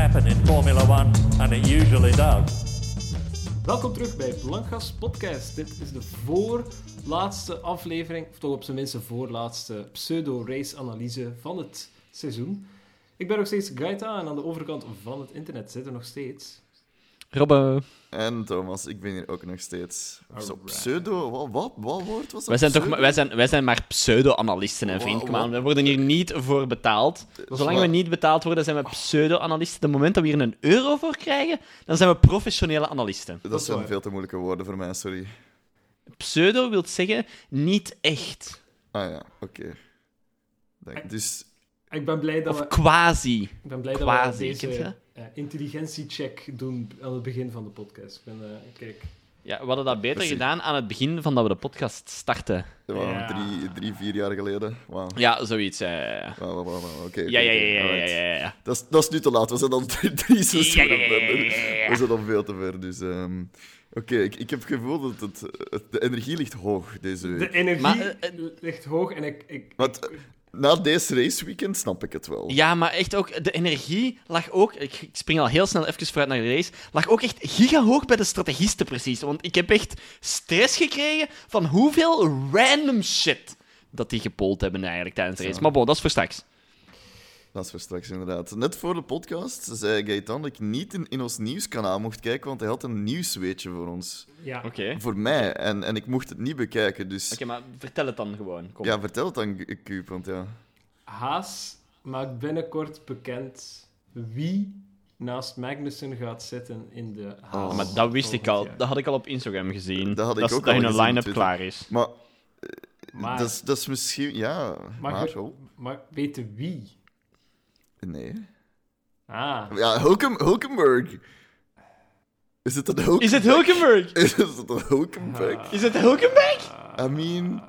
happen in Formula One, and it usually does. Welkom terug bij Blankgas Podcast. Dit is de voorlaatste aflevering, of toch op zijn minst de voorlaatste pseudo-race-analyse van het seizoen. Ik ben nog steeds Gaita en aan de overkant van het internet zitten nog steeds. Robbe. En Thomas, ik ben hier ook nog steeds. Zo, pseudo, wat, wat, wat woord was dat? Wij zijn, toch, Pseudo? wij, zijn, wij zijn maar pseudo-analisten, hè, vriend. Wow, wow. We worden hier niet voor betaald. Zolang we niet betaald worden, zijn we pseudo-analisten. De moment dat we hier een euro voor krijgen, dan zijn we professionele analisten. Dat, zijn veel te moeilijke woorden voor mij, sorry. Pseudo wil zeggen niet echt. Ah ja, oké. Dus, Ik ben blij dat Of we, quasi. ik ben blij dat quasi, we deze eh, intelligentiecheck doen aan het begin van de podcast. Ik ben, eh, kijk, Ja, we hadden dat beter Precies. gedaan aan het begin van dat we de podcast starten. Ja. drie, drie, vier jaar geleden. Wauw. Ja, zoiets. ja, ja, ja. Ja, ja, ja, ja, ja. Dat is, dat is nu te laat. We zijn al drie, drie seizoenen Ja, ja, ja, ja, verder. ja, ja. We zijn al veel te ver. Dus, ehm, oké, ik, ik heb het gevoel dat het, het- de energie ligt hoog deze week. de energie Maar, eh, ligt hoog en ik... ik Want na deze raceweekend snap ik het wel. Ja, maar echt ook, de energie lag ook, ik, spring al heel snel even vooruit naar de race, lag ook echt gigahoog bij de strategisten precies. Want ik heb echt stress gekregen van hoeveel random shit dat die gepold hebben eigenlijk tijdens de race. Maar bon, dat is voor straks. Dat is voor straks inderdaad. Net voor de podcast zei Gaetan dat ik niet in, in ons nieuwskanaal mocht kijken, want hij had een nieuwsweetje voor ons. ja. Oké. Voor mij. En, en ik mocht het niet bekijken. Dus Oké, maar vertel het dan gewoon. Kom. ja, vertel het dan, Kuub, want ja. Haas maakt binnenkort bekend wie naast Magnussen gaat zitten in de Haas. Oh, Maar dat wist ik al. Dat had ik al op Instagram gezien. Dat had ik ook dat al gezien op line-up klaar is. Maar, Maar- dat, is, dat is misschien... Ja, Maar maar... je-. Maar weten wie? Nee. Ah, Ja, Hulken, Hulkenberg. Is het een Hulkenberg? Is het Hulkenberg? Is het een Hulkenberg? Is het Hulkenberg? I mean,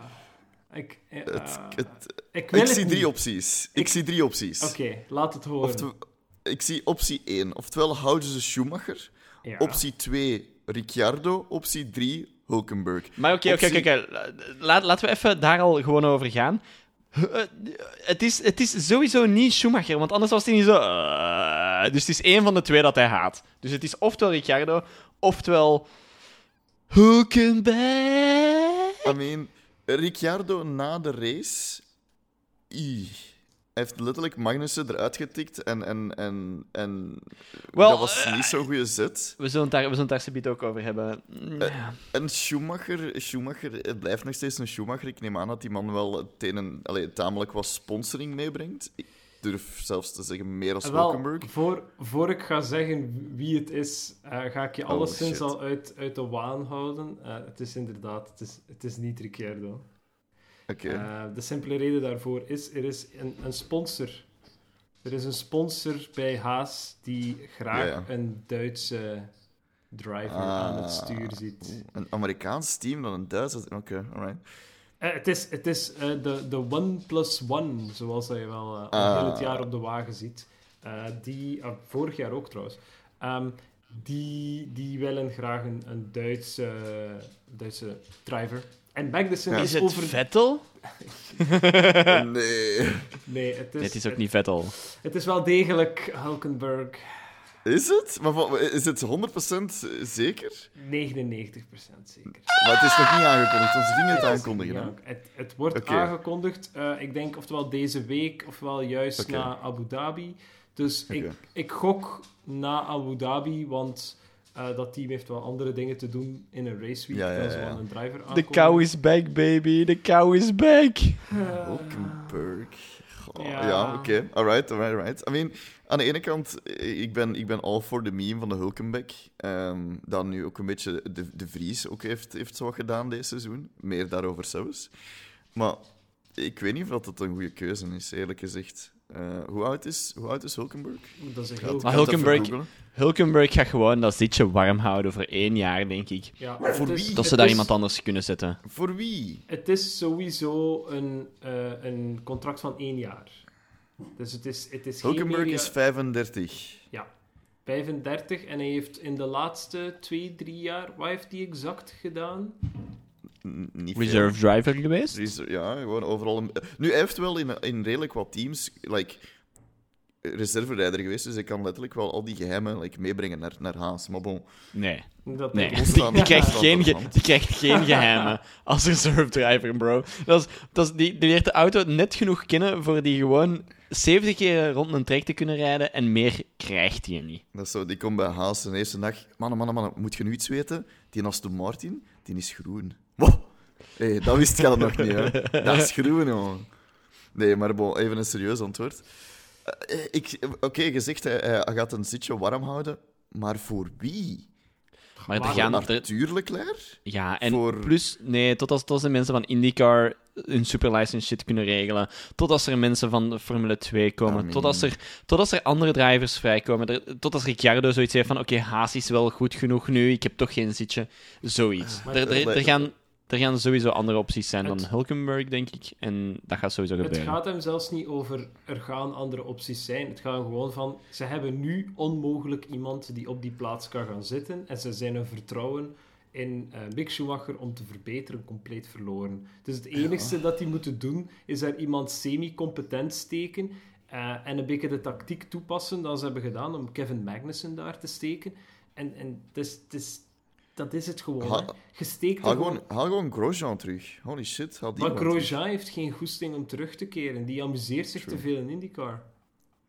ik, eh, het, het, ik zie drie niet. opties. Ik, zie drie opties. Oké, laat het horen. Oftewel- ik zie optie 1. Oftewel houden ze Schumacher. Ja. Optie 2, Ricciardo. Optie 3, Hulkenberg. Maar oké, oké, oké. Optie- oké. Laat- Laten we even daar al gewoon over gaan. Eh, Het is, het is sowieso niet Schumacher, want anders was hij niet zo... eh, dus het is één van de twee dat hij haat. Dus het is oftewel Ricciardo, oftewel... Hulkenberg. I mean, Ricciardo na de race. Hij heeft letterlijk Magnussen eruit getikt en, en, en, en Wel, dat was eh, niet zo'n goede zet. We zullen het daar, we zullen het daar subiet ook over hebben. Ja. En Schumacher, Schumacher, het blijft nog steeds een Schumacher. Ik neem aan dat die man wel het een en, allee, tamelijk wat sponsoring meebrengt. Ik durf zelfs te zeggen meer als Wel, Hulkenberg. voor, voor ik ga zeggen wie het is, eh, ga ik je Oh, alleszins shit. al uit, uit de waan houden. Eh, het is inderdaad, het is, het is niet Ricciardo. Eh, de simpele reden daarvoor is, er is een, een sponsor. Er is een sponsor bij Haas die graag Ja, ja. een Duitse driver Ah. aan het stuur ziet. Een Amerikaans team dan een Duits. Oké, alright. Eh, het is, het is eh, de, de One Plus One, zoals dat je wel al Ah. heel het jaar op de wagen ziet. Die, ah, vorig jaar ook trouwens. Ehm, die, die willen graag een, een Duitse, Duitse driver. En Ja. is, Is het over... Vettel? Nee. Nee, het is, Nee, het is ook niet Vettel. Het is wel degelijk Hulkenberg. Is het? Maar is het 100% zeker? 99% zeker. Maar het is nog niet aangekondigd, want ze gingen het aankondigen. Ja, het, het wordt aangekondigd, eh, ik denk oftewel deze week, ofwel juist na Abu Dhabi. Dus ik, ik gok na Abu Dhabi, want eh, dat team heeft wel andere dingen te doen in een raceweek Ja, ja, dan een driver De aankondigen. cow is back, baby. De cow is back. Hulkenberg. Goh, Ja. ja, oké. Alright, alright, alright. I mean, aan de ene kant, eh, ik ben, ik ben all for the meme van de Hulkenberg. Ehm dat nu ook een beetje de, de Vries ook heeft, heeft zo wat gedaan deze seizoen. Meer daarover zelfs. Maar ik weet niet of dat een goede keuze is, eerlijk gezegd. Eh, hoe, oud is, hoe oud is Hulkenberg? Dat is een Ja, heel... Maar Hulkenberg-. Hulkenberg gaat gewoon dat zitje warm houden voor één jaar, denk ik. Ja, voor is- wie? Dat ze daar is- iemand anders kunnen zetten. Voor wie? Het is sowieso een, eh, een contract van één jaar. Dus het is, het is geen Hulkenberg is 35. 35 en hij heeft in de laatste twee, drie jaar, wat heeft hij exact gedaan? Niet veel. Reserve driver geweest? Ja, gewoon overal. een- Nu, hij heeft wel in, in redelijk wat teams. Like, reserverijder geweest, dus ik kan letterlijk wel al die geheimen like, meebrengen naar, naar Haas. Maar bon, Nee. Dat Nee, die krijgt, geen ge- die krijgt geen geheimen als reserve driver, bro. Dat is, dat is, die, die leert de auto net genoeg kennen voor die gewoon 70 keer rond een trek te kunnen rijden en meer krijgt hij niet. dat is zo, die komt bij Haas de eerste dag. Mannen, mannen, mannen, moet je nu iets weten? Die Aston Martin, die is groen. Wow. Hey, dat wist je nog niet, hè? Dat is groen, jongen. Nee, maar bon, even een serieus antwoord. Eh, ik- Oké, je zegt hij, hij gaat een zitje warm houden, maar voor wie? Maar er gaan... Voor er- Arthur Leclerc? ja, en voor- plus... Nee, tot als, tot als de mensen van IndyCar hun superlicense shit kunnen regelen. Tot als er mensen van de Formule 2 komen. I Tot, als er, tot als er andere drivers vrijkomen. Er- tot als Ricciardo zoiets heeft van... Oké, Haas is wel goed genoeg nu. Ik heb toch geen zitje. Zoiets. Maar er, er, er gaan, er gaan sowieso andere opties zijn dan Het- Hulkenberg, denk ik. En dat gaat sowieso Het gebeuren. gaat hem zelfs niet over er gaan andere opties zijn. Het gaat gewoon van ze hebben nu onmogelijk iemand die op die plaats kan gaan zitten en ze zijn hun vertrouwen in Mick Schumacher om te verbeteren compleet verloren. Dus het enige dat die moeten doen is daar iemand semi-competent steken eh, en een beetje de tactiek toepassen dat ze hebben gedaan om Kevin Magnussen daar te steken. En, en het is, het is, dat is het gewoon. Ha- hè. Je steekt Haal gewoon... gewoon, haal gewoon Grosjean terug. Holy shit, haal die Maar man terug. Grosjean heeft geen goesting om terug te keren. Die amuseert zich True. te veel in IndyCar.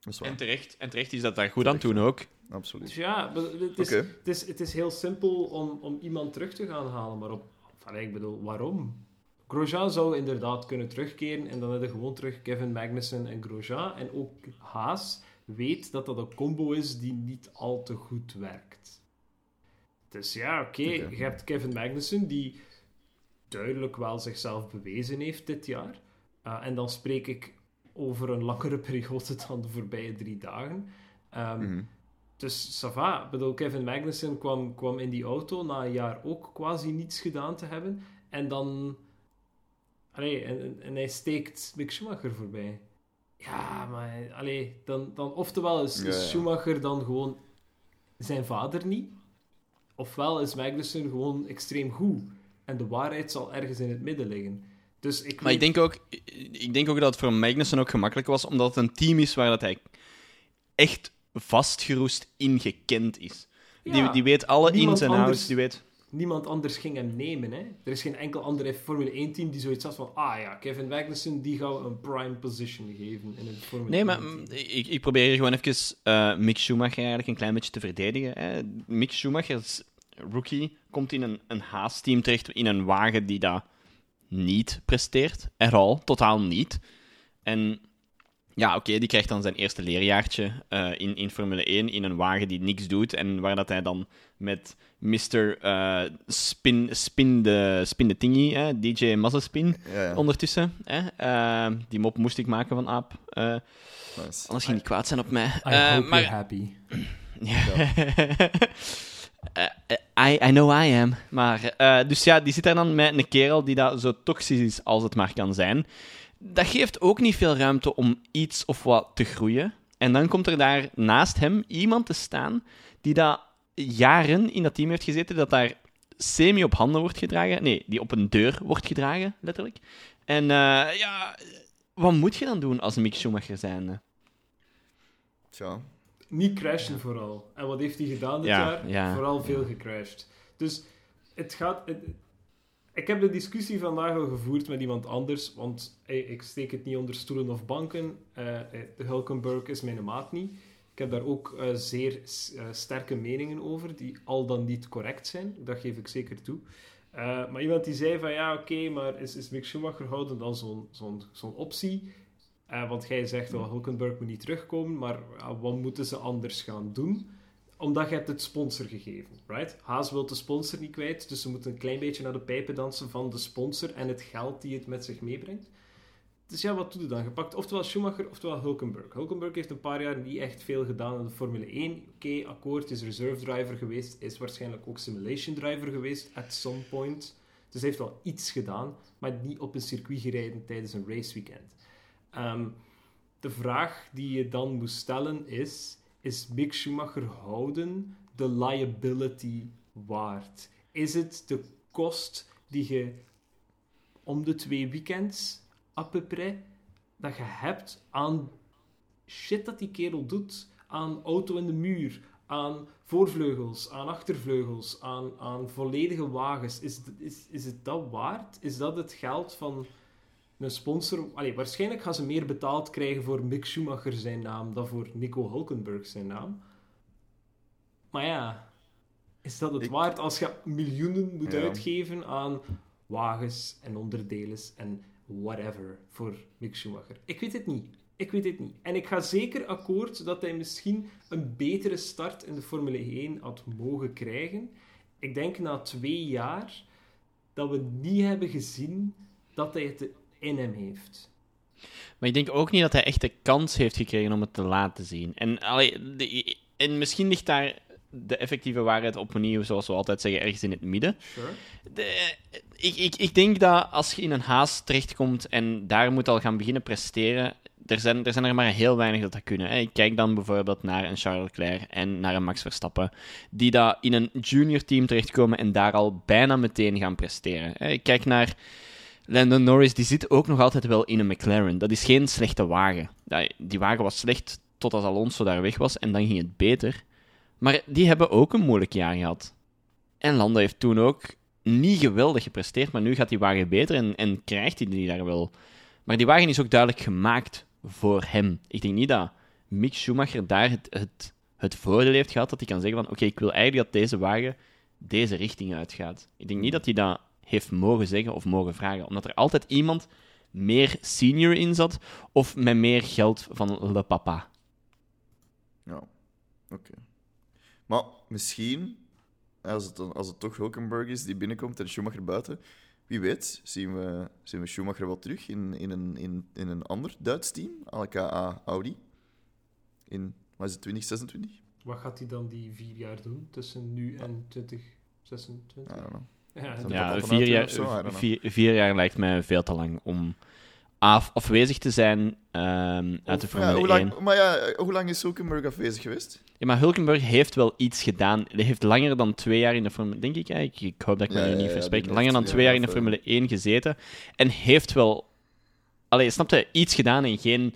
Dat is En terecht, en terecht is dat daar goed aan doen ook. Dus absoluut. ja, maar het is, Oké. het is, het is heel simpel om, om iemand terug te gaan halen. Maar op, allee, ik bedoel, waarom? Grosjean zou inderdaad kunnen terugkeren en dan hebben we gewoon terug Kevin Magnussen en Grosjean. En ook Haas weet dat dat een combo is die niet al te goed werkt. Dus ja, oké, je hebt Kevin Magnussen die duidelijk wel zichzelf bewezen heeft dit jaar. Uh, en dan spreek ik over een langere periode dan de voorbije drie dagen. Um, Mhm. dus Sava, bedoel, Kevin Magnussen kwam, kwam in die auto na een jaar ook quasi niets gedaan te hebben. En dan. Allee, en, en, hij steekt Mick Schumacher voorbij. Ja, maar allee, dan, dan oftewel is, Ja, is ja. Schumacher dan gewoon zijn vader niet, ofwel is Magnussen gewoon extreem goed. En de waarheid zal ergens in het midden liggen. Dus ik Maar ik denk, ook, ik denk ook dat het voor Magnussen ook gemakkelijk was, omdat het een team is waar dat hij echt vastgeroest ingekend is. Ja, die, die weet alle ins en outs, die weet... niemand anders ging hem nemen. Hè? Er is geen enkel ander Formule 1-team die zoiets had van... Ah ja, Kevin Magnussen, die gaan we een prime position geven in het Formule Nee, maar 1 mm, team. ik, ik probeer hier gewoon even eh, Mick Schumacher eigenlijk een klein beetje te verdedigen. Hè. Mick Schumacher, is rookie, komt in een, een Haas-team terecht, in een wagen die dat niet presteert. At all, totaal niet. En ja, oké, die krijgt dan zijn eerste leerjaartje eh, in, in Formule 1 in een wagen die niks doet. En waar dat hij dan met Mr. eh, spin, spin, de, spin de Tingy, hè, DJ Mazespin, Ja, ja. ondertussen. Hè, eh, die mop moest ik maken van Aap. Eh, Nice. Anders ging die kwaad zijn op mij. I Eh, hope maar... you're happy. I, I know I am. Maar, eh, dus ja, die zit daar dan met een kerel die dat zo toxisch is als het maar kan zijn. Dat geeft ook niet veel ruimte om iets of wat te groeien. En dan komt er daar naast hem iemand te staan die dat jaren in dat team heeft gezeten, dat daar semi op handen wordt gedragen. Nee, die op een deur wordt gedragen, letterlijk. En eh, ja, wat moet je dan doen als Mick Schumacher zijn? Tja. Niet crashen vooral. En wat heeft hij gedaan dit Ja, jaar? ja. Vooral veel gecrashed. Dus het gaat... het- ik heb de discussie vandaag al gevoerd met iemand anders, want ik steek het niet onder stoelen of banken. Eh, eh, de Hulkenberg is mijn maat niet. Ik heb daar ook eh, zeer sterke meningen over, die al dan niet correct zijn. Dat geef ik zeker toe. Maar iemand die zei van, ja, oké, maar is, is Mick Schumacher houden dan zo'n zo'n optie? Want jij zegt wel, Hulkenberg moet niet terugkomen, maar wat moeten ze anders gaan doen? Omdat je hebt het sponsor gegeven, right? Haas wil de sponsor niet kwijt, dus ze moeten een klein beetje naar de pijpen dansen van de sponsor en het geld die het met zich meebrengt. Dus ja, wat doe je dan? Gepakt oftewel Schumacher, oftewel Hulkenberg. Hulkenberg heeft een paar jaar niet echt veel gedaan in de Formule 1. Oké, akkoord, is reserve driver geweest, is waarschijnlijk ook simulation driver geweest at some point. Dus hij heeft wel iets gedaan, maar niet op een circuit gereden tijdens een raceweekend. Ehm, de vraag die je dan moet stellen is: is Mick Schumacher houden de liability waard? Is het de kost die je om de twee weekends, à peu près, dat je hebt aan shit dat die kerel doet aan auto in de muur, aan voorvleugels, aan achtervleugels, aan, aan volledige wagens, is, is, is het dat waard? Is dat het geld van een sponsor? Allee, waarschijnlijk gaan ze meer betaald krijgen voor Mick Schumacher zijn naam dan voor Nico Hulkenberg zijn naam. Maar ja, is dat het Ik- waard als je miljoenen moet Ja. uitgeven aan wagens en onderdelen en whatever voor Mick Schumacher? Ik weet het niet. Ik weet het niet. En ik ga zeker akkoord dat hij misschien een betere start in de Formule 1 had mogen krijgen. Ik denk na twee jaar dat we niet hebben gezien dat hij het in hem heeft. Maar ik denk ook niet dat hij echt de kans heeft gekregen om het te laten zien. En, allee, de- en misschien ligt daar de effectieve waarheid opnieuw, zoals we altijd zeggen, ergens in het midden. Sure. De- ik, ik, ik denk dat als je in een haas terechtkomt en daar moet al gaan beginnen presteren, er zijn, er zijn er maar heel weinig dat dat kunnen. Hè. Ik kijk dan bijvoorbeeld naar een Charles Leclerc en naar een Max Verstappen, die dat in een junior team terechtkomen en daar al bijna meteen gaan presteren. Hè. Ik kijk naar Landon Norris, die zit ook nog altijd wel in een McLaren. Dat is geen slechte wagen. Die wagen was slecht totdat Alonso daar weg was en dan ging het beter. Maar die hebben ook een moeilijk jaar gehad. En Lando heeft toen ook niet geweldig gepresteerd, maar nu gaat die wagen beter en, en krijgt hij die daar wel. Maar die wagen is ook duidelijk gemaakt voor hem. Ik denk niet dat Mick Schumacher daar het, het, het voordeel heeft gehad dat hij kan zeggen van oké, ik wil eigenlijk dat deze wagen deze richting uitgaat. Ik denk niet dat hij dat heeft mogen zeggen of mogen vragen, omdat er altijd iemand meer senior in zat of met meer geld van le papa. Ja, oké. Maar misschien, als het, als het toch Hulkenberg is die binnenkomt en Schumacher buiten, wie weet, zien we, zien we Schumacher wel terug in, in, een, in, in een ander Duits team, aka Audi, in, wat is het, 2026? Wat gaat hij dan die vier jaar doen tussen nu en 2026? I don't know. Ja, vier jaar, zo? Vier, vier jaar lijkt mij veel te lang om af, afwezig te zijn ehm, uit de ja, Formule hoe 1. lang, maar ja, hoe lang is Hulkenberg afwezig geweest? Ja, maar Hulkenberg heeft wel iets gedaan. Hij heeft langer dan twee jaar in de Formule... Denk ik, eigenlijk. ik hoop dat ik me Ja, nu ja, niet ja, verspreek. Langer dan twee jaar in de Formule 1 gezeten. En heeft wel... Allee, snap je? Iets gedaan en geen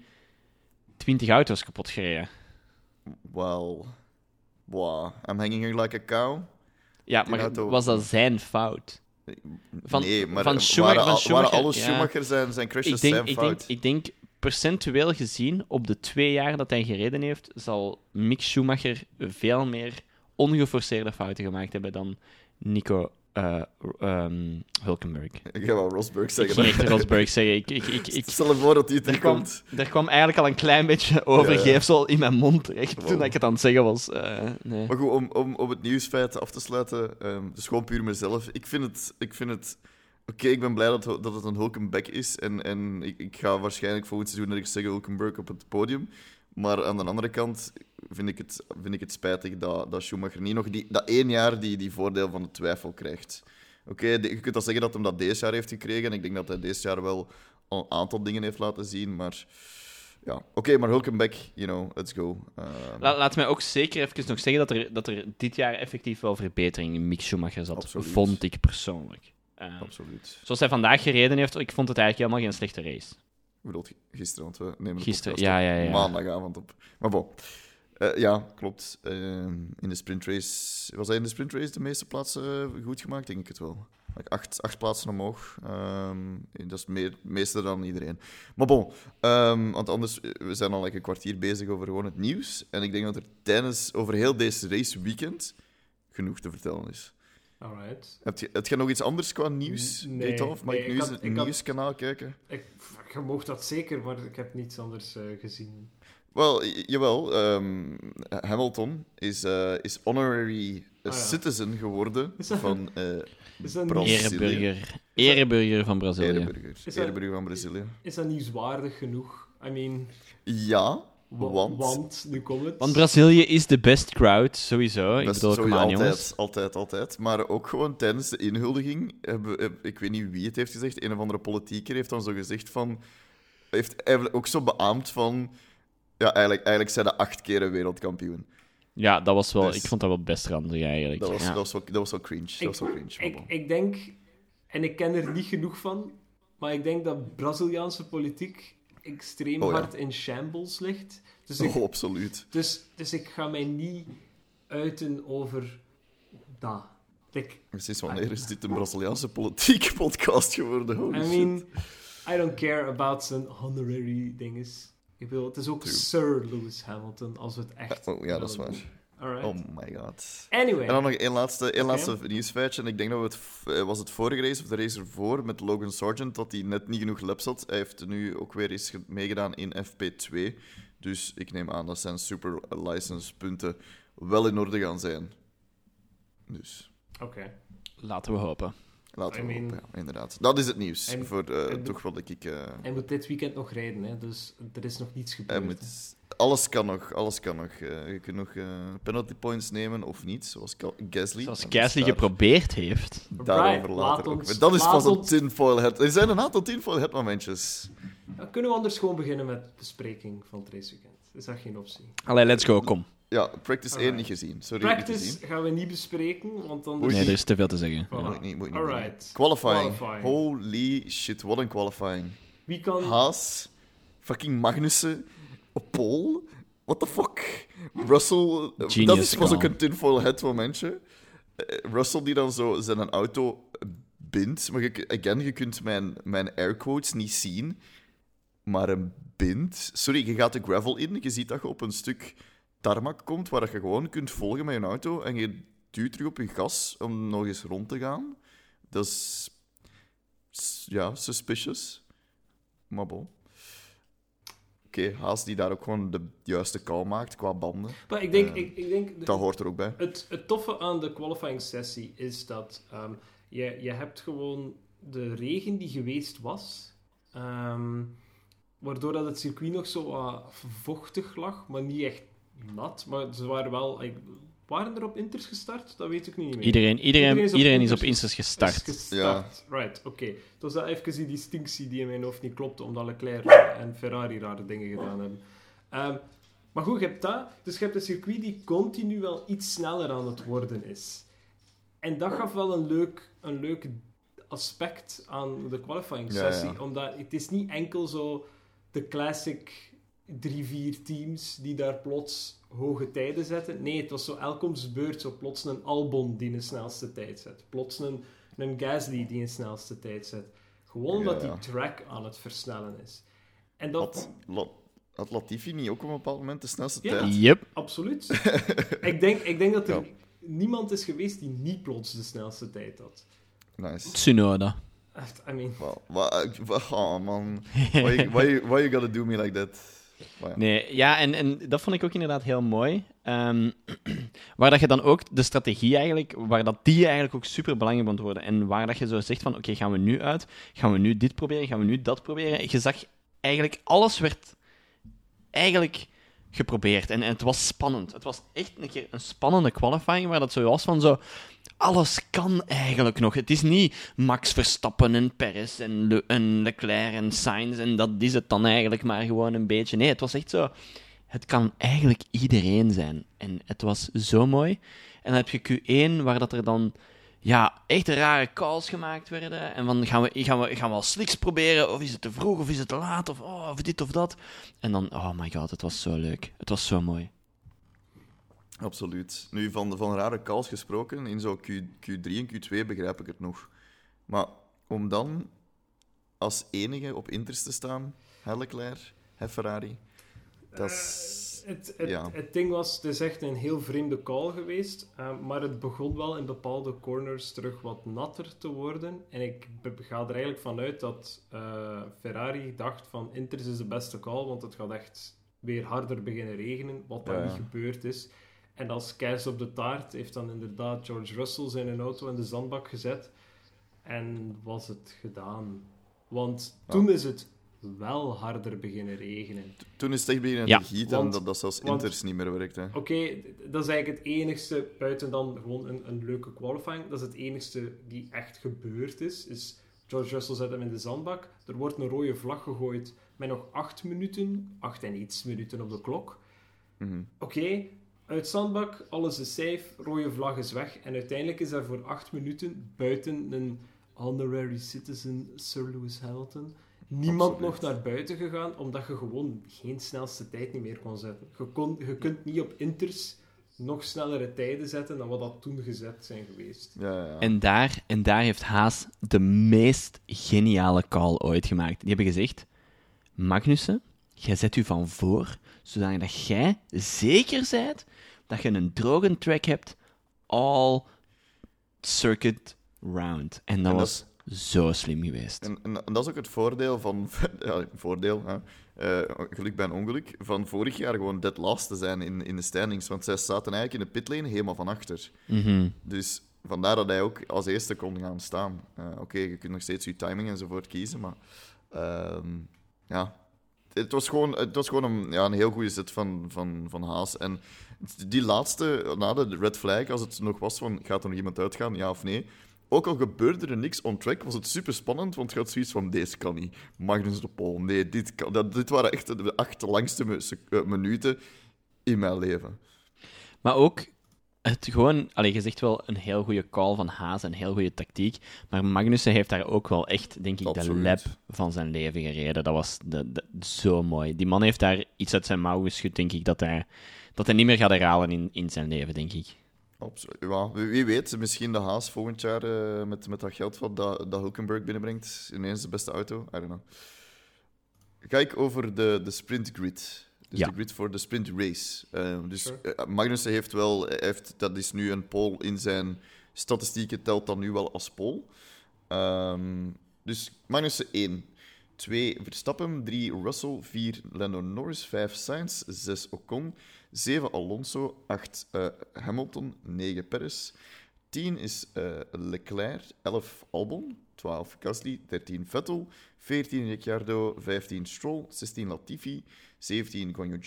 20 auto's kapot gereden. Well, wow, I'm hanging like a cow. Ja, maar auto- was dat zijn fout? Van- nee, maar van Schumacher- waren, van Schumacher, waren alle ja. Schumacher zijn, zijn crashes Ik denk, zijn ik, denk, fout? ik denk, percentueel gezien, op de twee jaar dat hij gereden heeft, zal Mick Schumacher veel meer ongeforceerde fouten gemaakt hebben dan Nico eh, ehm, Hulkenberg. Ik ga wel Rosberg Ik zeggen. ging echt Rosberg zeggen. Ik, ik, ik, ik, Stel voor dat hij er, kwam, terugkomt. er kwam eigenlijk al een klein beetje Ja, overgeefsel in mijn mond terecht Wow. toen ik het aan het zeggen was. Eh, nee. Maar goed, om, om, om het nieuwsfeit af te sluiten, ehm, dus gewoon puur mezelf. Ik vind het... Ik vind het Oké, ik ben blij dat, dat het een Hulkenberg is. En, en ik, ik ga waarschijnlijk volgend seizoen dat ik zeggen Hulkenberg op het podium. Maar aan de andere kant vind ik het, vind ik het spijtig dat, dat Schumacher niet nog die, dat één jaar die, die voordeel van de twijfel krijgt. Oké, je kunt wel zeggen dat hij dat deze jaar heeft gekregen. En ik denk dat hij deze jaar wel al een aantal dingen heeft laten zien. Maar ja, oké, maar Hulkenberg, you know, let's go. Ehm, La- laat mij ook zeker even nog zeggen dat er, dat er dit jaar effectief wel verbetering in Mick Schumacher zat. Absoluut. Vond ik persoonlijk. Eh, absoluut. Zoals hij vandaag gereden heeft, ik vond het eigenlijk helemaal geen slechte race. Ik bedoel, gisteren, want we nemen de Gisteren, ja, ja, ja. maandagavond op. Maar bon. Eh, ja, klopt. Ehm, in de sprintrace... Was hij in de sprintrace de meeste plaatsen eh, goed gemaakt? Denk ik het wel. Like acht, acht plaatsen omhoog. Ehm, dat is meer, meeste dan iedereen. Maar bon, ehm, want anders... eh, We zijn al like een kwartier bezig over gewoon het nieuws. En ik denk dat er tijdens... Over heel deze race weekend... genoeg te vertellen is. Alright. Heb je, heb je nog iets anders qua nieuws? Nee, of mag nee, ik nu eens het nieuwskanaal kijken? Ik, je mocht dat zeker, maar ik heb niets anders eh, gezien. Wel, jawel. ehm, Hamilton is, eh, is honorary Ah, ja. citizen geworden Is dat- van eh Is dat, Brazilië. nieuws, Ereburger. Ereburger van Brazilië. Ereburger. Is dat- Ereburger van Brazilië. is dat nieuwswaardig genoeg? I mean, Ja, wa- want... want nu komt het. Want Brazilië is de best crowd, sowieso. Ik bedoel, sowieso come on, altijd, jongens. altijd, altijd. Maar ook gewoon tijdens de inhuldiging, ik weet niet wie het heeft gezegd, een of andere politieker heeft dan zo gezegd van... Heeft eigenlijk ook zo beaamd van... Ja, eigenlijk, eigenlijk zijn de acht keer een wereldkampioen. Ja, dat was wel, Dus- ik vond dat wel best randig eigenlijk. Dat was, ja. dat was, wel, dat was wel cringe. Dat was wel cringe. ik, ik denk, en ik ken er niet genoeg van, maar ik denk dat Braziliaanse politiek extreem Oh, ja. hard in shambles ligt. Dus ik, Oh, absoluut. dus, dus ik ga mij niet uiten over dat. Precies, wanneer is dit een Braziliaanse politiek podcast geworden? Holy I shit. mean, I don't care about zijn honorary dinges. Ik bedoel, het is ook True. Sir Lewis Hamilton, als we het echt... Oh, ja, dat is waar. Alright. Oh my god. Anyway. En dan nog één laatste, één laatste nieuwsfeitje. En ik denk dat we het... eh, Was het vorige race of de race ervoor met Logan Sargent dat hij net niet genoeg laps had. Hij heeft nu ook weer eens ge- meegedaan in FP2. Dus ik neem aan dat zijn super license punten wel in orde gaan zijn. Dus Oké. Laten we hopen. Laten we I mean- hopen, ja, inderdaad. Dat is het nieuws. En- voor eh, en- toch wat ik... eh, Hij moet dit weekend nog rijden, hè, dus er is nog niets gebeurd. moet, alles kan nog. Alles kan nog. Eh, je kunt nog eh, penalty points nemen of niet, zoals Ga- Gasly. Zoals Gasly geprobeerd heeft. Daarover Right, later laat ook. ons-. Dat is pas een tinfoil head. Er zijn een aantal tinfoil head momentjes. Dan kunnen we anders gewoon beginnen met bespreking van het raceweekend. Is dat geen optie? Allee, let's go, kom. Ja, practice 1 Alright. niet gezien. Sorry, niet Practice gezien. gaan we niet bespreken, want dan... Nee, er is te veel te zeggen. Voilà. Moet ik niet, moet ik niet Alright. Qualifying. Qualifying. Holy shit, wat een qualifying. Wie kan... Haas, fucking Magnussen, op pole. What the fuck? Russell, eh, Genius dat is call. ook een tinfoil head momentje. Eh, Russell die dan zo zijn auto bindt. Maar je, again, je kunt mijn, mijn airquotes niet zien. Maar een bind. Sorry, je gaat de gravel in. Je ziet dat je op een stuk tarmac komt waar je gewoon kunt volgen met je auto. En je duwt terug op je gas om nog eens rond te gaan. Dat is. Ja, suspicious. Maar bon. Oké, Haas die daar ook gewoon de juiste call maakt qua banden. Maar ik denk... Eh, ik, ik denk Dat hoort er ook bij. Het, het toffe aan de qualifying sessie is dat ehm, je, je hebt gewoon de regen die geweest was, ehm, waardoor dat het circuit nog zo vochtig lag, maar niet echt nat. Maar ze waren wel... waren er op inters gestart? Dat weet ik niet meer. Iedereen, iedereen, Iedereen is op iedereen is op Insta's- Instas gestart. Is gestart. Right, oké. Het was dat even die distinctie die in mijn hoofd niet klopte, omdat Leclerc en Ferrari rare dingen gedaan hebben. Ehm, maar goed, je hebt dat. Dus je hebt een circuit die continu wel iets sneller aan het worden is. En dat gaf wel een leuk, een leuk aspect aan de qualifying Ja, sessie. ja. Omdat het is niet enkel zo de classic drie, vier teams die daar plots hoge tijden zetten. Nee, het was zo elkoms beurt. Zo plots een Albon die een snelste tijd zet. Plots een, een Gasly die een snelste tijd zet. Gewoon omdat Ja, ja. die track aan het versnellen is. En dat... Had, La- had Latifi niet ook op een bepaald moment de snelste Ja. tijd? Yep. Absoluut. ik, denk, ik denk dat er Ja. niemand is geweest die niet plots de snelste tijd had. Nice. Tsunoda. I mean... Wow. Wa- wa- Oh man. Why, why, you- why you gotta do me like that? Ja. Nee, ja, en, en dat vond ik ook inderdaad heel mooi. Ehm, waar dat je dan ook de strategie eigenlijk, waar dat die eigenlijk ook super belangrijk moet worden. En waar dat je zo zegt van, oké, gaan we nu uit? Gaan we nu dit proberen? Gaan we nu dat proberen? Je zag eigenlijk, alles werd eigenlijk geprobeerd. En, het was spannend. Het was echt een keer een spannende qualifying, waar dat zo was van zo... Alles kan eigenlijk nog. Het is niet Max Verstappen en Perez en, en Leclerc en Sainz en dat is het dan eigenlijk maar gewoon een beetje. Nee, het was echt zo... Het kan eigenlijk iedereen zijn. En het was zo mooi. En dan heb je Q1, waar dat er dan ja, echt rare calls gemaakt werden. En dan gaan we, gaan we, gaan we al slicks proberen. Of is het te vroeg, of is het te laat, of, oh, of dit of dat. En dan, oh my god, het was zo leuk. Het was zo mooi. Absoluut. Nu, van, van rare calls gesproken, in zo Q, Q3 en Q2 begrijp ik het nog. Maar om dan als enige op Inters te staan, hè Ferrari, dat is... Het, het, Ja. het ding was, het is echt een heel vreemde call geweest, eh, maar het begon wel in bepaalde corners terug wat natter te worden. En ik ga er eigenlijk vanuit dat eh, Ferrari dacht van Inters is de beste call, want het gaat echt weer harder beginnen regenen, wat Ja, ja. niet gebeurd is. En als keis op de taart heeft dan inderdaad George Russell zijn auto in de zandbak gezet. En was het gedaan. Want Ja. toen is het wel harder beginnen regenen. Toen is het echt beginnen Ja. te gieten Want- dat dat zelfs want- Inters niet meer werkt. Hè. Oké, dat is eigenlijk het enigste, buiten dan gewoon een, een leuke qualifying, dat is het enigste die echt gebeurd is, is George Russell zet hem in de zandbak, er wordt een rode vlag gegooid met nog acht minuten, acht en iets minuten op de klok. Mhm. Oké, uit zandbak, alles is safe, rode vlag is weg, en uiteindelijk is er voor acht minuten, buiten een honorary citizen Sir Lewis Hamilton, niemand Absoluut. nog naar buiten gegaan, omdat je gewoon geen snelste tijd niet meer kon zetten. Je, kon, je kunt niet op inters nog snellere tijden zetten dan wat dat toen gezet zijn geweest. Ja, ja. En daar, en daar heeft Haas de meest geniale call ooit gemaakt. Die hebben gezegd: Magnussen, jij zet u van voor, zodat dat jij zeker bent dat je een droge track hebt, all circuit round. En dat En dat was zo slim geweest. En, en, en dat is ook het voordeel van... Ja, voordeel, hè. Eh, geluk bij een ongeluk. Van vorig jaar gewoon dead last te zijn in, in de standings. Want zij zaten eigenlijk in de pitlane helemaal van achter. Mhm. Dus vandaar dat hij ook als eerste kon gaan staan. Eh, Oké, je kunt nog steeds je timing enzovoort kiezen, maar... ehm, ja... Het was gewoon, het was gewoon een, ja, een heel goede zet van, van, van Haas. En die laatste, na de red flag, als het nog was van gaat er nog iemand uitgaan, ja of nee. Ook al gebeurde er niks on track, was het super spannend, want je had zoiets van: deze kan niet. Magnus de Pool, nee, dit, kan, dat, dit waren echt de acht langste eh, minuten in mijn leven. Maar ook het gewoon, allee, je zegt wel een heel goede call van Haas, een heel goede tactiek. Maar Magnussen heeft daar ook wel echt, denk ik, de lap van zijn leven gereden. Dat was de, de- zo mooi. Die man heeft daar iets uit zijn mouw geschud, denk ik, dat hij, dat hij niet meer gaat herhalen in, in zijn leven, denk ik. Absoluut. Ja, wie, weet, misschien de Haas volgend jaar eh, met, met dat geld wat dat, dat Hulkenberg binnenbrengt, ineens de beste auto. I don't know. Ik over de, de sprint grid. Dus Ja. de grid voor de sprint race. Eh, dus Sure. eh, Magnussen heeft wel, heeft, dat is nu een pole in zijn statistieken, telt dat nu wel als pole. Ehm, dus Magnussen 1. 2 Verstappen, 3 Russell, 4 Lando Norris, 5 Sainz, 6 Ocon, 7 Alonso, 8 eh, Hamilton, 9 Perez, 10 is eh, Leclerc, 11 Albon, 12 Gasly, 13 Vettel, 14 Ricciardo, 15 Stroll, 16 Latifi, 17 Guanyu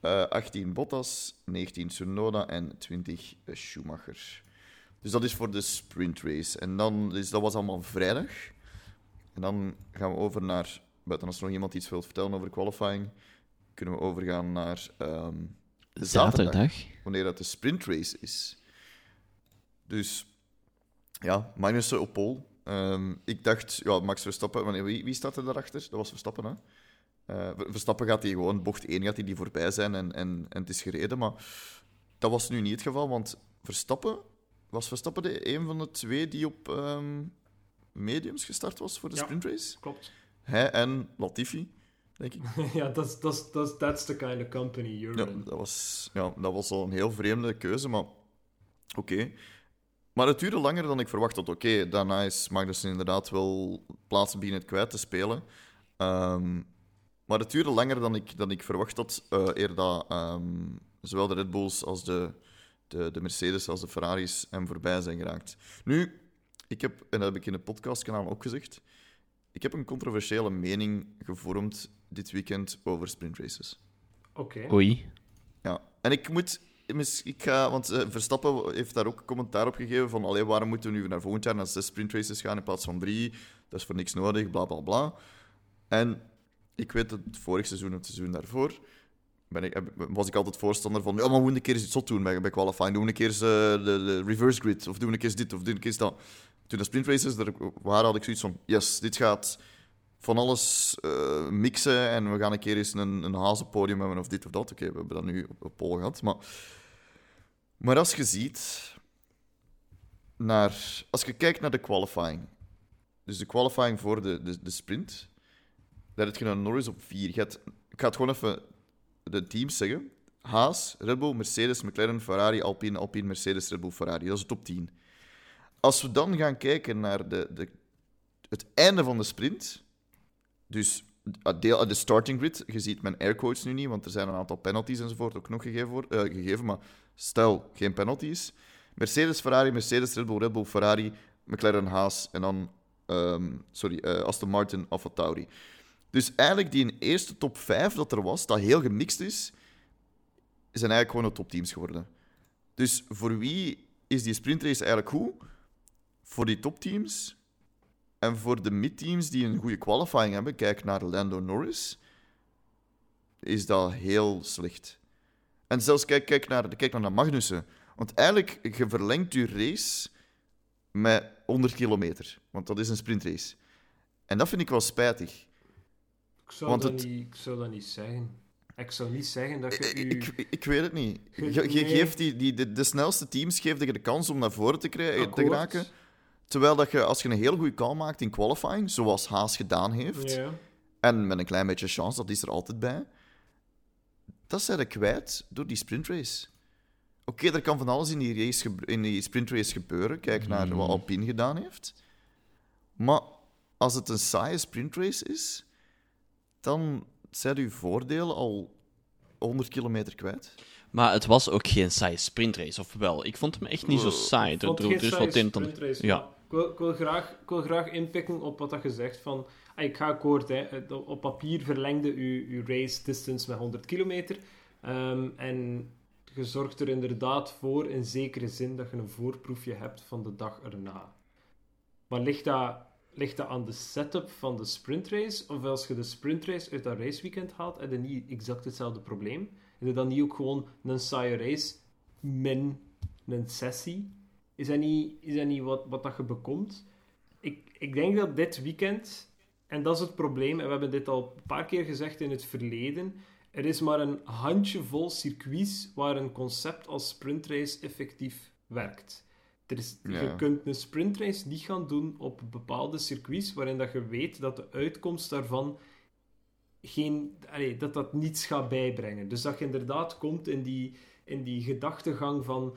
eh, 18 Bottas, 19 Tsunoda en 20 Schumacher. Dus dat is voor de sprint race. En dan, dus dat was allemaal vrijdag. En dan gaan we over naar, buiten als er nog iemand iets wil vertellen over qualifying, kunnen we overgaan naar ehm, zaterdag, Zaterdag. wanneer dat de sprint race is. Dus ja, Magnussen op pole. Ehm, ik dacht, ja, Max Verstappen, wanneer, wie, wie staat er daarachter? Dat was Verstappen, hè? Eh, Ver- Verstappen gaat die gewoon, bocht 1 gaat hij die voorbij zijn en, en, en het is gereden. Maar dat was nu niet het geval, want Verstappen, was Verstappen de een van de twee die op ehm, mediums gestart was voor de Ja. sprintrace? Klopt. Hij en Latifi, denk ik. ja, dat is- is- that's the kind of company you're Ja, in. dat was, ja, dat was al een heel vreemde keuze, maar oké. Maar het duurde langer dan ik verwacht had. Oké, daarna is Magnussen inderdaad wel plaatsen beginnen kwijt te spelen. Ehm, maar het duurde langer dan ik, dan ik verwacht had, eh eer dat ehm, zowel de Red Bulls als de, de, de Mercedes als de Ferraris hem voorbij zijn geraakt. Nu, ik heb, en dat heb ik in het podcastkanaal ook gezegd, ik heb een controversiële mening gevormd dit weekend over sprintraces. Oké. Oei. Ja, en ik moet... Ik ga, want eh, Verstappen heeft daar ook commentaar op gegeven van allee, waarom moeten we nu naar volgend jaar naar zes sprintraces gaan in plaats van drie? Dat is voor niks nodig, bla bla bla. En ik weet dat het vorig seizoen, het seizoen daarvoor, ben ik, heb- was ik altijd voorstander van ja, maar we moeten een keer iets zot doen bij, bij qualifying. Doen we een keer eens, eh, de, de reverse grid, of doen een keer dit, of doen we een keer dat. Toen de sprintraces er waren, had ik zoiets van yes, dit gaat van alles eh, mixen en we gaan een keer eens een, een hazenpodium hebben of dit of dat. Oké, we hebben dat nu op, op gehad, maar... Maar als je ziet naar... Als je kijkt naar de qualifying, dus de qualifying voor de, de, de sprint, daar heb je een Norris op 4. Je hebt- ik ga het gewoon even de teams zeggen. Haas, Red Bull, Mercedes, McLaren, Ferrari, Alpine, Alpine, Mercedes, Red Bull, Ferrari. Dat is de top 10. Als we dan gaan kijken naar de, de, het einde van de sprint, dus het deel, de starting grid, je ziet mijn airquotes nu niet, want er zijn een aantal penalties enzovoort ook nog gegeven, voor- eh, gegeven maar stel, geen penalties. Mercedes, Ferrari, Mercedes, Red Bull, Red Bull, Ferrari, McLaren, Haas en dan, ehm, sorry, eh, Aston Martin, Alfa Tauri. Dus eigenlijk die eerste top 5 dat er was, dat heel gemixt is, zijn eigenlijk gewoon de topteams geworden. Dus voor wie is die sprintrace eigenlijk goed? Voor die topteams en voor de midteams die een goede qualifying hebben, kijk naar Lando Norris, is dat heel slecht. En zelfs kijk, kijk, naar, kijk naar Magnussen. Want eigenlijk, je verlengt je race met 100 kilometer. Want dat is een sprintrace. En dat vind ik wel spijtig. Ik zou, Want dat, het- niet, ik zou dat niet zeggen. Ik zou niet zeggen dat je... Ik, u- ik, ik weet het niet. Je, Ge- je nee. geeft die, die, de, de snelste teams geef je de kans om naar voren te, krijgen, te akkoord. geraken. Terwijl dat je, als je een heel goede call maakt in qualifying, zoals Haas gedaan heeft, Ja. en met een klein beetje chance, dat is er altijd bij, dat zijn ze kwijt door die sprintrace. Oké, er kan van alles in die, race in die sprintrace gebeuren. Kijk naar wat Alpine gedaan heeft. Maar als het een saaie sprintrace is, dan zijn uw voordelen al 100 kilometer kwijt. Maar het was ook geen saaie sprintrace, of wel? Ik vond hem echt niet zo saai. Ik Er, vond er, geen er is saaie wat in. dan- sprintrace, Ja. Ik wil, ik, wil graag, ik wil graag inpikken op wat dat je zegt. Van, ah, ik ga akkoord, hè. Op papier verlengde je, je race distance met 100 kilometer. Ehm, en je zorgt er inderdaad voor, in zekere zin, dat je een voorproefje hebt van de dag erna. Maar ligt dat, ligt dat aan de setup van de sprintrace? Of als je de sprintrace uit dat raceweekend haalt, heb je niet exact hetzelfde probleem? Heb je dan niet ook gewoon een saaie race min een sessie? Is dat niet, is dat niet wat, wat dat je bekomt? Ik, ik denk dat dit weekend, en dat is het probleem, en we hebben dit al een paar keer gezegd in het verleden, er is maar een handjevol circuits waar een concept als sprintrace effectief werkt. Er is, Je kunt een sprintrace niet gaan doen op bepaalde circuits waarin dat je weet dat de uitkomst daarvan geen, allee, dat dat niets gaat bijbrengen. Dus dat je inderdaad komt in die, in die gedachtegang van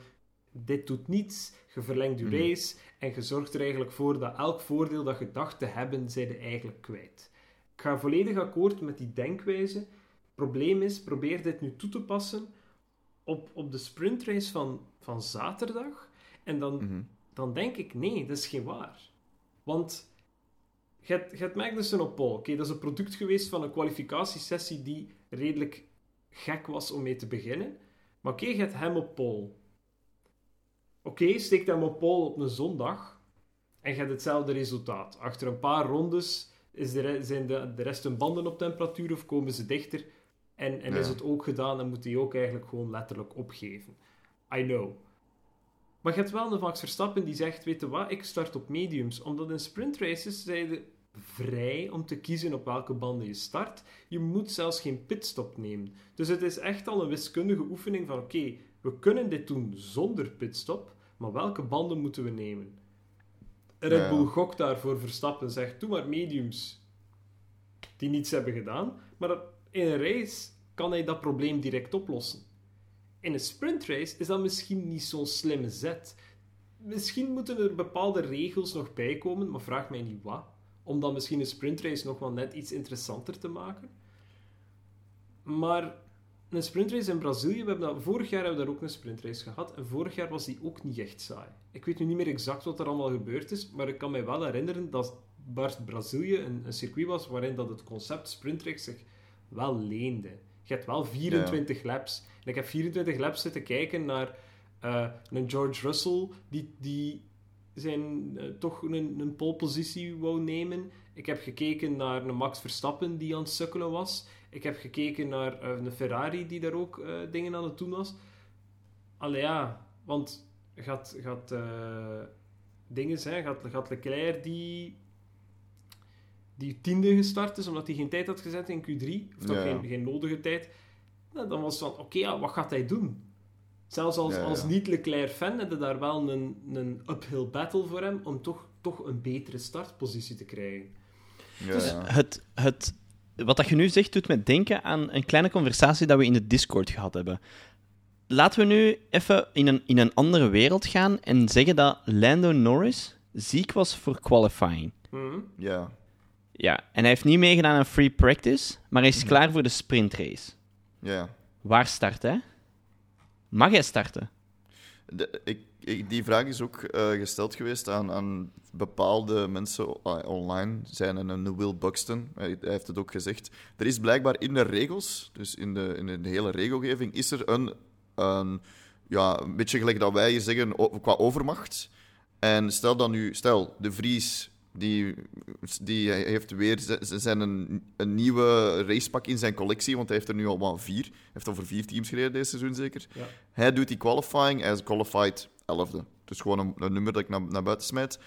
dit doet niets, je verlengt je Mhm. race en je zorgt er eigenlijk voor dat elk voordeel dat je dacht te hebben, zij je eigenlijk kwijt. Ik ga volledig akkoord met die denkwijze. Probleem is, probeer dit nu toe te passen op, op de sprintrace van, van zaterdag. En dan, Mhm. dan denk ik, nee, dat is geen waar. Want je hebt Magnussen op pole. Oké, dat is een product geweest van een kwalificatiesessie die redelijk gek was om mee te beginnen. Maar oké, je hebt hem op pole. Oké, steekt hem op pole op een zondag en je hebt hetzelfde resultaat. Achter een paar rondes is de zijn de, de rest hun banden op temperatuur of komen ze dichter. En, en Ja. is het ook gedaan en moet hij ook eigenlijk gewoon letterlijk opgeven. I know. Maar je hebt wel een Max Verstappen die zegt, weet je wat, ik start op mediums. Omdat in sprintraces zijn vrij om te kiezen op welke banden je start. Je moet zelfs geen pitstop nemen. Dus het is echt al een wiskundige oefening van, oké, we kunnen dit doen zonder pitstop, maar welke banden moeten we nemen? Red. Bull gokt daarvoor Verstappen, zegt, doe maar mediums. Die niets hebben gedaan. Maar in een race kan hij dat probleem direct oplossen. In een sprintrace is dat misschien niet zo'n slimme zet. Misschien moeten er bepaalde regels nog bij komen, maar vraag mij niet wat. Om dan misschien een sprintrace nog wel net iets interessanter te maken. Maar een sprintrace in Brazilië, we hebben dat, vorig jaar hebben we daar ook een sprintrace gehad. En vorig jaar was die ook niet echt saai. Ik weet nu niet meer exact wat er allemaal gebeurd is, maar ik kan mij wel herinneren dat Brazilië een, een circuit was waarin dat het concept sprintrace zich wel leende. Je hebt wel 24 laps. En ik heb 24 laps zitten kijken naar eh, een George Russell die, die zijn eh, toch een, een polepositie wou nemen. Ik heb gekeken naar een Max Verstappen die aan het sukkelen was. Ik heb gekeken naar eh, een Ferrari die daar ook dingen aan het doen was. Allee ja, want gaat, gaat dingen zijn, gaat, gaat Leclerc die die tiende gestart is, omdat hij geen tijd had gezet in Q3, of toch Ja. geen, geen nodige tijd, nou, dan was het van, oké, ja, wat gaat hij doen? Zelfs als, Ja, ja. als niet-Leclerc-fan je daar wel een, een uphill battle voor hem om toch, toch een betere startpositie te krijgen. Ja, Dus ja. het, het, wat dat je nu zegt, doet me denken aan een kleine conversatie dat we in de Discord gehad hebben. Laten we nu even in een, in een andere wereld gaan en zeggen dat Lando Norris ziek was voor qualifying. Mhm. ja. Ja, en hij heeft niet meegedaan aan free practice, maar hij is klaar voor de sprintrace. ja. Waar start hij? Mag hij starten? De- ik, ik- die vraag is ook eh, gesteld geweest aan, aan bepaalde mensen ah, online. Zijn een, een Will Buxton, hij, hij heeft het ook gezegd. Er is blijkbaar in de regels, dus in de, in de hele regelgeving, is er een, een, ja, een beetje gelijk dat wij hier zeggen qua overmacht. En stel dan nu, stel, de Vries. Die, die heeft weer zijn een, een nieuwe racepak in zijn collectie, want hij heeft er nu al wat vier. Hij heeft al voor vier teams gereden deze seizoen zeker. Ja. Hij doet die qualifying, hij is qualified 11e. Dus gewoon een, een nummer dat ik naar, naar buiten smijt.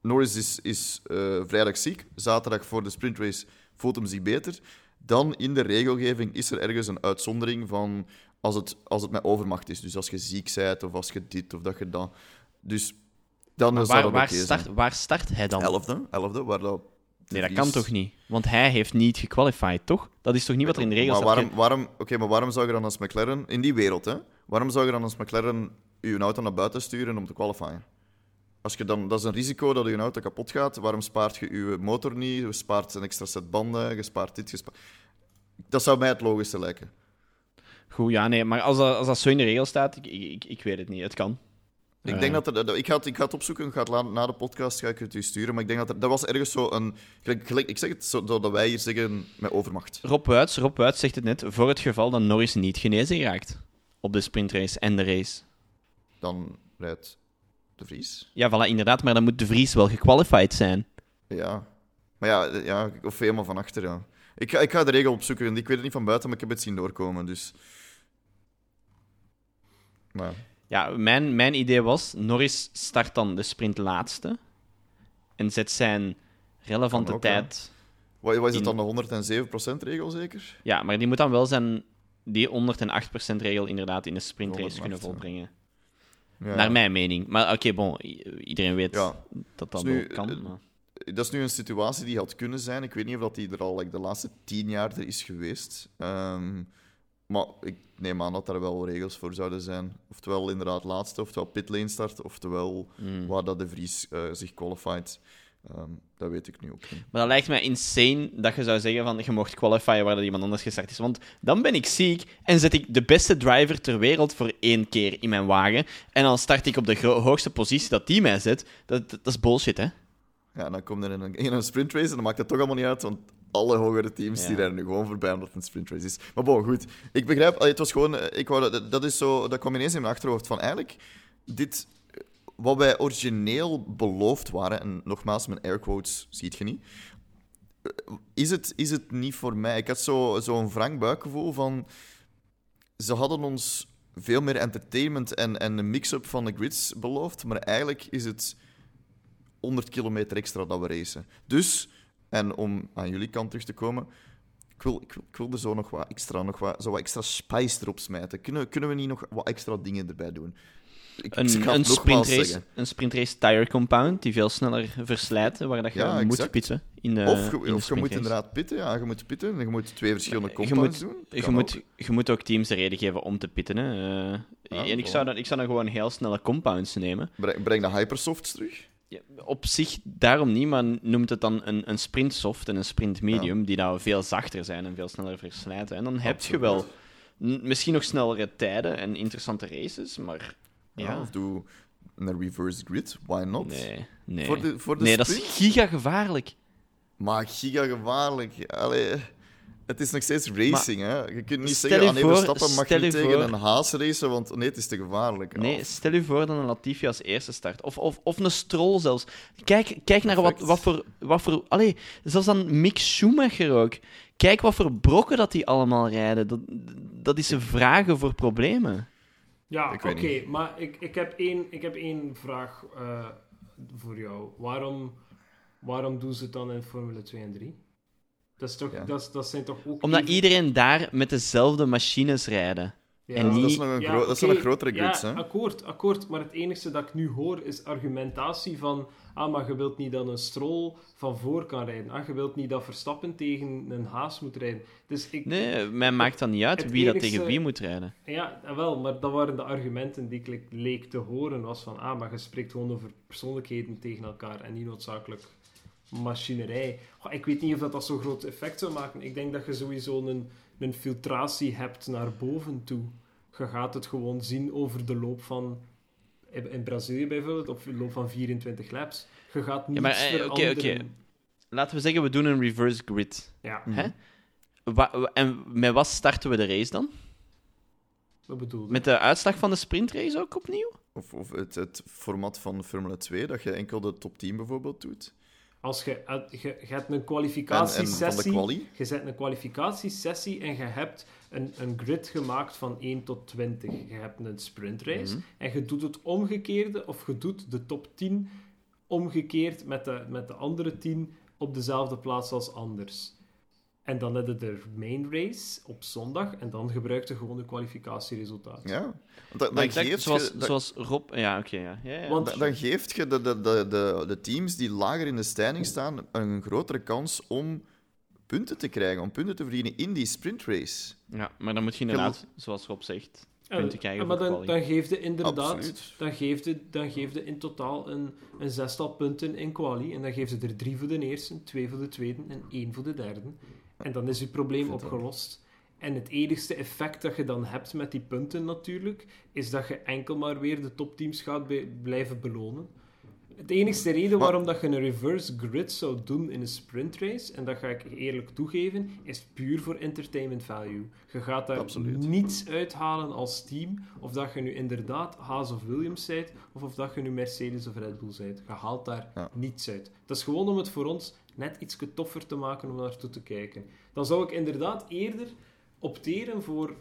Norris is, is eh, vrijdag ziek. Zaterdag voor de sprintrace voelt hem zich beter. Dan in de regelgeving is er ergens een uitzondering van als het, als het met overmacht is. Dus als je ziek bent of als je dit of dat je dat. Dus dan Maar waar, dat waar, oké start, waar start hij dan? Elfde, elfde, waar dat... Nee, dat kan toch niet? Want hij heeft niet gequalified, toch? Dat is toch niet wat er in de regels maar staat? waarom, waarom, oké, maar waarom zou je dan als McLaren, in die wereld, hè, waarom zou je dan als McLaren je auto naar buiten sturen om te qualifyen? Als je dan, dat is een risico dat je auto kapot gaat. Waarom spaart je je motor niet? Je spaart een extra set banden, je spaart dit, je spaart... Dat zou mij het logische lijken. Goed, ja, nee, maar als dat, als dat zo in de regels staat, ik, ik, ik, ik weet het niet. Het kan. Ik denk dat er, ik, ga het, ik ga het opzoeken, ga het na de podcast ga ik het u sturen, maar ik denk dat er, dat was ergens zo een... Gelijk- ik zeg het zo dat wij hier zeggen met overmacht. Rob Wuits, Rob Wuits zegt het net, voor het geval dat Norris niet genezen raakt op de sprintrace en de race. Dan rijdt de Vries. Ja, voilà, inderdaad, maar dan moet de Vries wel gequalified zijn. Ja. Maar ja, ja of helemaal van achter, ja. Ik ga, ik ga de regel opzoeken. Ik weet het niet van buiten, maar ik heb het zien doorkomen, dus... Maar ja. Mijn, mijn idee was, Norris start dan de sprint laatste en zet zijn relevante ja. tijd... Wat, wat is het In- dan, de 107% regel zeker? Ja, maar die moet dan wel zijn, die 108% regel inderdaad in de sprintrace 108, kunnen volbrengen. Ja. Naar mijn mening. Maar oké, bon, iedereen weet Ja. dat dat Dus nu, wel kan. eh, maar- Dat is nu een situatie die had kunnen zijn. Ik weet niet of dat die er al like, de laatste tien jaar er is geweest. Ehm, maar ik neem aan dat daar wel regels voor zouden zijn. Oftewel inderdaad laatste, oftewel pitlane start, oftewel Mm. waar dat de Vries eh, zich qualified. Ehm, dat weet ik nu ook niet. Maar dat lijkt mij insane dat je zou zeggen van je mocht qualifyen waar dat iemand anders gestart is. Want dan ben ik ziek en zet ik de beste driver ter wereld voor één keer in mijn wagen. En dan start ik op de hoogste positie dat die mij zet. Dat, dat, dat is bullshit, hè? Ja, en dan komt er in een, in een sprintrace en dan maakt het toch allemaal niet uit, want alle hogere teams Ja. die rijden nu gewoon voorbij omdat het een sprintrace is. Maar bon, goed. Ik begrijp, het was gewoon, eh, ik wou, dat, dat is zo, dat kwam ineens in mijn achterhoofd van eigenlijk, dit, eh, wat wij origineel beloofd waren, en nogmaals, mijn airquotes ziet je niet, eh, is het, is het niet voor mij. Ik had zo'n zo zo'n wrang buikgevoel van, ze hadden ons veel meer entertainment en, en een mix-up van de grids beloofd, maar eigenlijk is het 100 kilometer extra dat we racen. Dus, en om aan jullie kant terug te komen, ik wil, ik wil, ik wil er zo nog wat extra, nog wat, zo wat extra spice erop smijten. Kunnen, kunnen we niet nog wat extra dingen erbij doen? Ik, Een, een, sprintrace, een sprintrace tire compound die veel sneller verslijt, waar dat je Ja, moet pitten. In de, Of, je, in de of je moet inderdaad pitten, ja, je moet pitten. en Je moet twee verschillende je compounds moet- doen. Je moet, ook. je moet ook teams de reden geven om te pitten. Hè. Eh, Ja, en ik zou, dan, ik zou dan gewoon heel snelle compounds nemen. Breng, breng de hypersofts terug. Ja, op zich daarom niet, maar noemt het dan een, een sprint soft en een sprint medium, die nou veel zachter zijn en veel sneller verslijten. En dan heb je wel misschien nog snellere tijden en interessante races, maar Ja. ja. Of doe een reverse grid. Why not? Nee, nee. Voor de, voor de nee, dat is giga gevaarlijk. Maar giga gevaarlijk. Allee, het is nog steeds racing, hè. Je kunt niet zeggen, je ah nee, voor- Verstappen mag stel niet je tegen voor- een haas racen, want nee, het is te gevaarlijk. Nee, stel je voor dat een Latifi als eerste start. Of, of, of een Stroll zelfs. Kijk, kijk naar wat, wat voor... Wat voor allee, zelfs dan Mick Schumacher ook. Kijk wat voor brokken dat die allemaal rijden. Dat, dat is een vragen voor problemen. Ja, oké, maar ik, ik, heb één, ik heb één vraag eh, voor jou. Waarom, waarom doen ze het dan in Formule 2 en 3? Dat, is toch, Ja. dat, is- dat zijn toch ook... Omdat even- iedereen daar met dezelfde machines rijden. Ja. en dat, is nog een Ja, dat oké, nog grotere grids, ja, hè. akkoord, akkoord. Maar het enige dat ik nu hoor is argumentatie van... Ah, maar je wilt niet dat een strol van voor kan rijden. Ah, je wilt niet dat Verstappen tegen een haas moet rijden. Dus ik... Nee, mij maakt dat niet uit Het wie dat tegen wie moet rijden. Ja, wel, maar dat waren de argumenten die ik le- leek te horen. Was van, ah, maar je spreekt gewoon over persoonlijkheden tegen elkaar en niet noodzakelijk machinerij. Goh, ik weet niet of dat, dat zo'n groot effect zou maken. Ik denk dat je sowieso een, een filtratie hebt naar boven toe. Je gaat het gewoon zien over de loop van... In Brazilië bijvoorbeeld, op de loop van 24 laps. Je gaat niets maar, eh, oké, veranderen. Laten we zeggen, we doen een reverse grid. Ja, Hè? Wa- en met wat starten we de race dan? wat bedoel je? Met de uitslag van de sprintrace ook opnieuw? Of, of het, het format van Formule 2, dat je enkel de top 10 bijvoorbeeld doet. Als je, uit- je, je hebt een En, en kwalificatiesessie... quali. Je zet een kwalificatiesessie en je hebt een, een grid gemaakt van 1 tot 20. Je hebt een sprintrace Mhm. en je doet het omgekeerde, of je doet de top 10 omgekeerd met de, met de andere tien op dezelfde plaats als anders. En dan heb je de main race op zondag en dan gebruik je gewoon de kwalificatieresultaten. Ja. Want dan, Maar dan, exact geeft zoals, je, zoals Rob... Ja, oké, ja. Ja, ja. Want- dan- dan geeft je de, de, de, de, de teams die lager in de standing staan een grotere kans om punten te krijgen, om punten te verdienen in die sprintrace. ja, maar dan moet je inderdaad, zoals Rob zegt, punten krijgen Eh, maar voor dan, dan geeft je inderdaad Absoluut. dan geeft je, dan geeft je in totaal een, een zestal punten in quali. En dan geeft je er drie voor de eerste, twee voor de tweede en één voor de derde. En dan is je probleem opgelost. En het enigste effect dat je dan hebt met die punten natuurlijk, is dat je enkel maar weer de topteams gaat blijven belonen. Het enigste reden waarom dat je een reverse grid zou doen in een sprintrace, en dat ga ik eerlijk toegeven, is puur voor entertainment value. Je gaat daar Absoluut. niets uithalen als team, of dat je nu inderdaad Haas of Williams bent, of of dat je nu Mercedes of Red Bull bent. Je haalt daar Ja. niets uit. Dat is gewoon om het voor ons net iets toffer te maken om naartoe te kijken. Dan zou ik inderdaad eerder opteren voor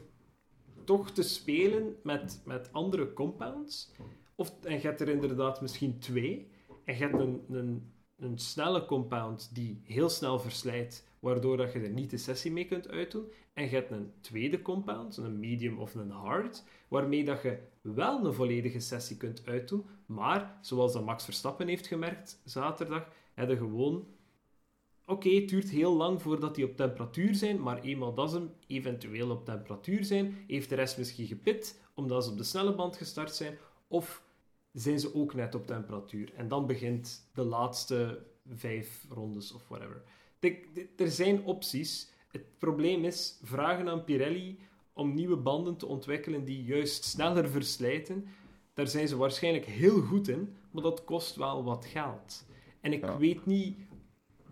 toch te spelen met, met andere compounds. Of, en je hebt er inderdaad misschien twee. En je hebt een, een, een snelle compound die heel snel verslijt, waardoor dat je er niet de sessie mee kunt uitdoen. En je hebt een tweede compound, een medium of een hard, waarmee dat je wel een volledige sessie kunt uitdoen. Maar, zoals dat Max Verstappen heeft gemerkt zaterdag, heb je gewoon Oké, het duurt heel lang voordat die op temperatuur zijn, maar eenmaal dat ze hem eventueel op temperatuur zijn, heeft de rest misschien gepit omdat ze op de snelle band gestart zijn, of zijn ze ook net op temperatuur. En dan begint de laatste vijf rondes of whatever. De- de- er zijn opties. Het probleem is, vragen aan Pirelli om nieuwe banden te ontwikkelen die juist sneller verslijten. Daar zijn ze waarschijnlijk heel goed in, maar dat kost wel wat geld. En ik Ja. weet niet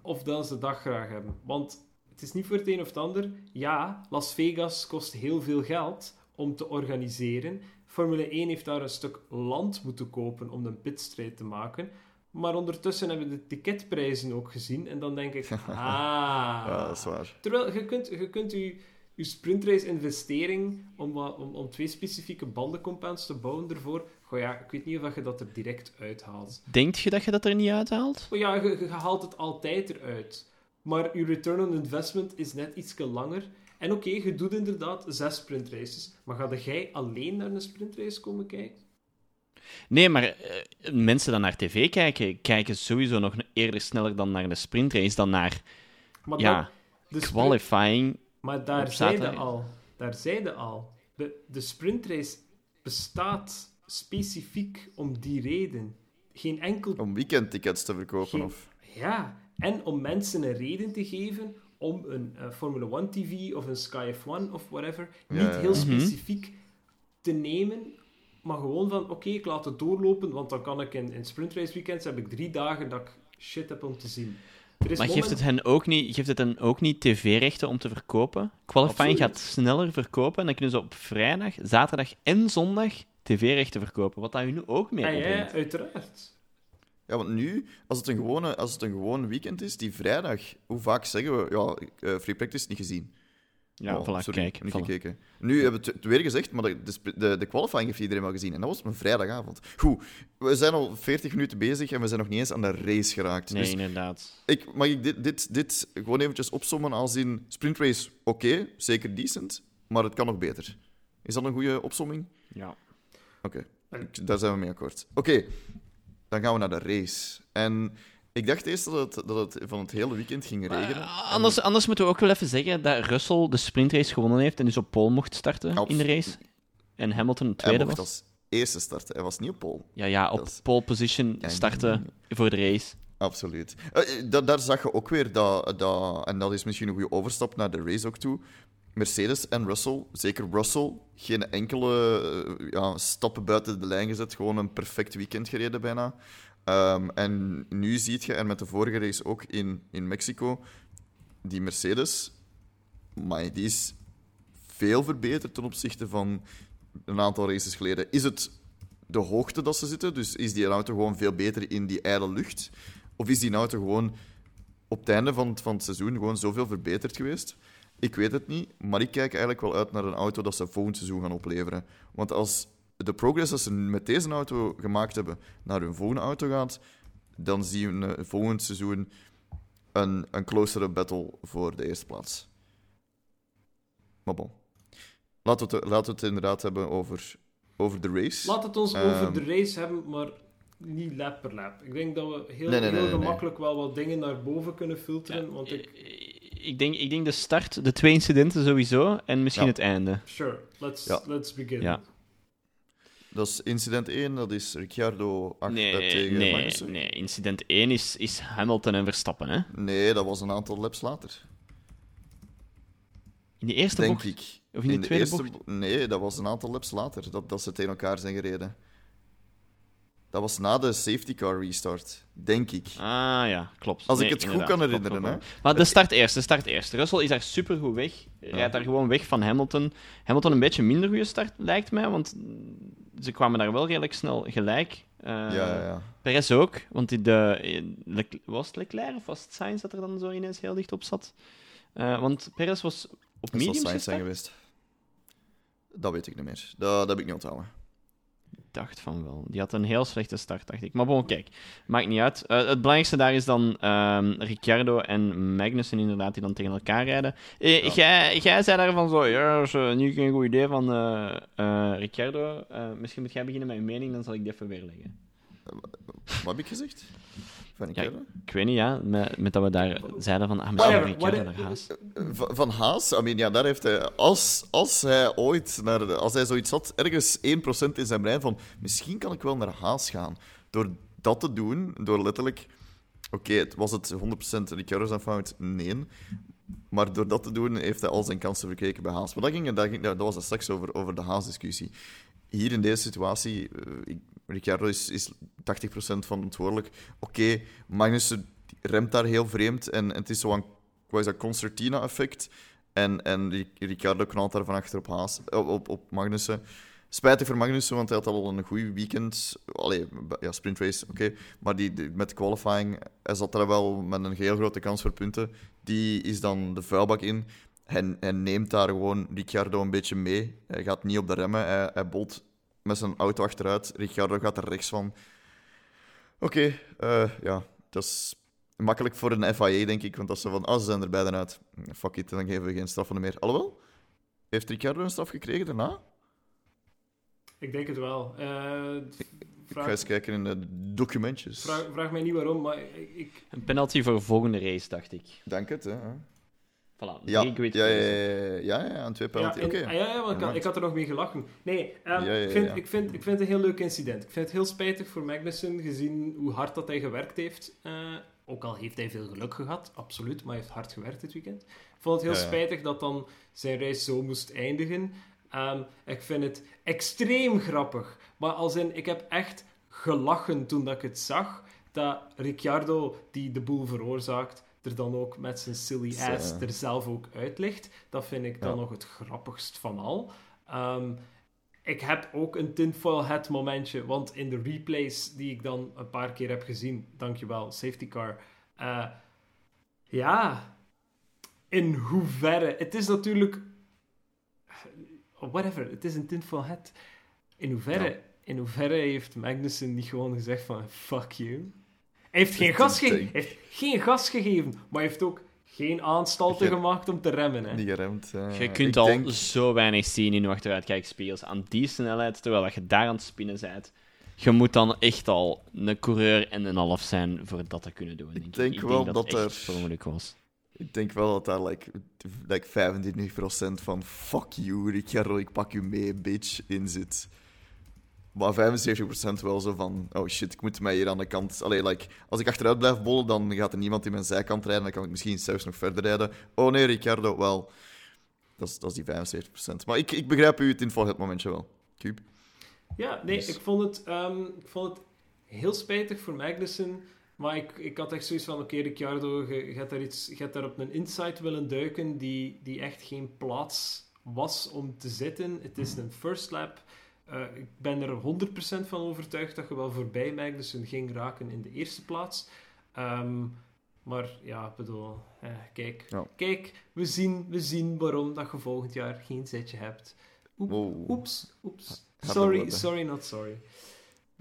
of dat ze dat graag hebben. Want het is niet voor het een of het ander. Ja, Las Vegas kost heel veel geld om te organiseren. Formule 1 heeft daar een stuk land moeten kopen om een pitstrijd te maken. Maar ondertussen hebben we de ticketprijzen ook gezien. En dan denk ik, ah... Ja, dat is waar. Terwijl je kunt je, kunt je, je sprintrace investering om, om, om twee specifieke bandencompounds te bouwen ervoor. Goh ja, ik weet niet of je dat er direct uithaalt. Denkt je dat je dat er niet uithaalt? Oh ja, je, je haalt het altijd eruit. Maar je return on investment is net iets langer. En oké, je doet inderdaad zes sprintraces. Maar ga jij alleen naar een sprintrace komen kijken? Nee, maar eh, mensen die naar tv kijken, kijken sowieso nog eerder sneller dan naar de sprintrace dan naar Maar ja, dan- de qualifying. Maar daar Op zeide zaterdag. al. Daar zeide al. De, de sprintrace bestaat specifiek om die reden. Geen enkel... Om weekendtickets te verkopen. Geen- Of... Ja, en om mensen een reden te geven om een eh, Formula 1 TV of een Sky F1 of whatever Ja, niet ja. heel Mhm. specifiek te nemen, maar gewoon van oké, ik laat het doorlopen, want dan kan ik in, in sprintrace weekends heb ik drie dagen dat ik shit heb om te zien. Maar geeft het, hen ook niet, geeft het hen ook niet tv-rechten om te verkopen? Qualifying Absoluut. gaat sneller verkopen en dan kunnen ze op vrijdag, zaterdag en zondag tv-rechten verkopen. Wat dat u nu ook mee Ja, ja, opbrengt. uiteraard. Ja, want nu, als het, een gewone, als het een gewoon weekend is, die vrijdag, hoe vaak zeggen we, ja, eh, free practice niet gezien. Ja, Oh, voilà, sorry, kijk. niet voilà. gekeken. Nu hebben we het weer gezegd, maar de, de, de, qualifying heeft iedereen wel gezien. En dat was op een vrijdagavond. Goed, we zijn al 40 minuten bezig en we zijn nog niet eens aan de race geraakt. Nee, Dus inderdaad. ik, mag ik dit, dit, dit gewoon eventjes opsommen als in sprintrace, oké, zeker decent, maar het kan nog beter. Is dat een goede opsomming? Ja. Oké, daar zijn we mee akkoord. Oké, dan gaan we naar de race. En ik dacht eerst dat het, dat het van het hele weekend ging regenen. Eh, anders, anders moeten we ook wel even zeggen dat Russell de sprintrace gewonnen heeft en dus op pole mocht starten in de race. En Hamilton Hij tweede mocht was. als eerste starten. Hij was niet op pole. Ja, ja, op is- pole position Ja, starten voor de race. Absoluut. Eh, da- daar zag je ook weer dat, dat, en dat is misschien een goede overstap naar de race ook toe. Mercedes en Russell, zeker Russell, geen enkele eh, ja, stappen buiten de lijn gezet. Gewoon een perfect weekend gereden bijna. Ehm, en nu zie je, en met de vorige race ook in, in Mexico, die Mercedes, maar die is veel verbeterd ten opzichte van een aantal races geleden. Is het de hoogte dat ze zitten? Dus is die auto gewoon veel beter in die ijle lucht? Of is die auto gewoon op het einde van het, van het seizoen gewoon zoveel verbeterd geweest? Ik weet het niet, maar ik kijk eigenlijk wel uit naar een auto dat ze volgend seizoen gaan opleveren. Want als de progress dat ze met deze auto gemaakt hebben naar hun volgende auto gaat, dan zien we eh, volgend seizoen een, een closere battle voor de eerste plaats. Maar bon. Laten we het, laten we het inderdaad hebben over, over de race. Laat het ons Ehm. over de race hebben, maar niet lap per lap. Ik denk dat we heel, Nee, nee, heel nee, nee, gemakkelijk wel wat dingen naar boven kunnen filteren. want ik... Ik denk, ik denk de start, de twee incidenten sowieso, en misschien Ja. het einde. Sure, let's, Ja. let's begin. Ja. Dat is incident 1, dat is Ricciardo ach- eh, Nee, tegen nee, Magnussen. nee. Incident 1 is, is Hamilton en Verstappen, hè? Nee, dat was een aantal laps later. In de eerste denk bocht. ik. Of in de tweede eerste bocht? bo- Nee, dat was een aantal laps later dat, dat ze tegen elkaar zijn gereden. Dat was na de safety car restart, denk ik. Ah ja, klopt. Als ik het goed kan Klopt, herinneren, klopt, klopt. Maar de start eerst, de start eerst. Russell is daar supergoed weg. Rijdt daar gewoon weg van Hamilton. Hamilton een beetje minder goede start, lijkt mij, want ze kwamen daar wel redelijk snel gelijk. Ja, ja, ja. Perez ook, want die de, eh, was het Leclerc of was het Sainz dat er dan zo ineens heel dicht op zat? Eh, want Perez was op Dat medium Sainz zijn geweest. Dat weet ik niet meer. Dat, dat heb ik niet onthouden. Ik dacht van wel. Die had een heel slechte start, dacht ik. Maar bon, kijk. Maakt niet uit. Eh, het belangrijkste daar is dan ehm, Ricciardo en Magnussen inderdaad, die dan tegen elkaar rijden. Eh, Ja. jij, jij zei daarvan zo, ja, is eh, niet een goed idee van Ricciardo. Eh, misschien moet jij beginnen met je mening, dan zal ik die even weerleggen. Wat heb ik gezegd? Van Ja? Ik weet niet, ja, met, met dat we daar zeiden van, ah, misschien naar Haas. Van, van Haas, I mean, ja, daar heeft hij, als, als hij ooit naar als hij zoiets had, ergens 1% in zijn brein van misschien kan ik wel naar Haas gaan. Door dat te doen, door letterlijk, oké, het was het 100% Ricciardo zijn fout? Nee. Maar door dat te doen heeft hij al zijn kansen verkeken bij Haas. Maar dat, ging, dat, ging, dat was het straks over, over de Haas-discussie. Hier in deze situatie, eh, ik, Ricciardo is, is 80% van verantwoordelijk. Oké, Magnussen remt daar heel vreemd en, het is zo'n concertina-effect. En, en Ri- Ricciardo knalt daar van achter op, Haas, op, op, Magnussen. Spijtig voor Magnussen, want hij had al een goed weekend. Allee, ja, sprintrace, oké. Maar die, met qualifying, hij zat daar wel met een heel grote kans voor punten. Die is dan de vuilbak in. Hij, hij neemt daar gewoon Ricciardo een beetje mee. Hij gaat niet op de remmen. Hij, hij bolt met zijn auto achteruit. Ricciardo gaat er rechts van. Oké, eh, ja, dat is makkelijk voor een FIA, denk ik. Want als ze van, ah, ze zijn er beiden uit. Fuck it, dan geven we geen straffen meer. Alhoewel, heeft Ricciardo een straf gekregen daarna? Ik denk het wel. Eh, Ik ga eens kijken in de documentjes. vraag, vraag mij niet waarom, maar ik... ik- Een penalty voor de volgende race, dacht ik. Dank het, hè. Voilà, Ja, ja, ja, ja, ja, ja, aan twee ja, penalty. en- Oké. ah, ja, ja, want ik, had, Alright. ik had er nog mee gelachen. Nee, ehm, Ja, ja, ik, vind, ja. Ik, vind, ik vind het een heel leuk incident. Ik vind het heel spijtig voor Magnussen, gezien hoe hard dat hij gewerkt heeft. Eh, ook al heeft hij veel geluk gehad, absoluut, maar hij heeft hard gewerkt dit weekend. Ik vond het heel Ja, ja. spijtig dat dan zijn reis zo moest eindigen. Ehm, ik vind het extreem grappig. Maar als in, ik heb echt gelachen toen dat ik het zag, dat Ricciardo, die de boel veroorzaakt, er dan ook met zijn silly ass ja. er zelf ook uitlegt. Dat vind ik dan Ja. nog het grappigst van al. Ehm, ik heb ook een tinfoil hat momentje, want in de replays die ik dan een paar keer heb gezien, dankjewel, safety car. eh, ja, in hoeverre. Het is natuurlijk. Whatever, het is een tinfoil hat. In hoeverre, Ja. in hoeverre heeft Magnussen niet gewoon gezegd van fuck you? Hij heeft geen, gas, ge- heeft geen gas gegeven, maar hij heeft ook geen aanstalten gemaakt om te remmen. Hè. Niet geremd. eh. Je kunt ik al denk- zo weinig zien in je achteruitkijkspiegels aan die snelheid, terwijl dat je daar aan het spinnen bent. Je moet dan echt al een coureur en een half zijn voor dat te kunnen doen. Ik denk denk wel dat, dat het echt er- was. Ik denk wel dat daar like, like 25% van fuck you, Ricciardo, ik pak u mee, bitch, in zit. Maar 75% wel zo van, oh shit, ik moet mij hier aan de kant... Allee, like, als ik achteruit blijf bollen, dan gaat er niemand in mijn zijkant rijden, dan kan ik misschien zelfs nog verder rijden. Oh nee, Ricciardo, wel... Dat is, dat is die 75%. Maar ik, ik begrijp u het info het momentje wel. Cube. Ja, nee, Dus- ik, vond het, ehm, ik vond het heel spijtig voor Magnussen. Maar ik, ik had echt zoiets van: oké, Ricciardo, je, je, hebt daar iets, je hebt daar op een insight willen duiken die, die echt geen plaats was om te zitten. Het is een first lap. Eh, ik ben er 100% van overtuigd dat je wel voorbij Magnussen ging raken in de eerste plaats. Ehm, maar ja, ik bedoel, eh, kijk, Ja. kijk we, zien, we zien waarom dat je volgend jaar geen zetje hebt. Oep, Wow. Oeps, oeps. Sorry, sorry, not sorry.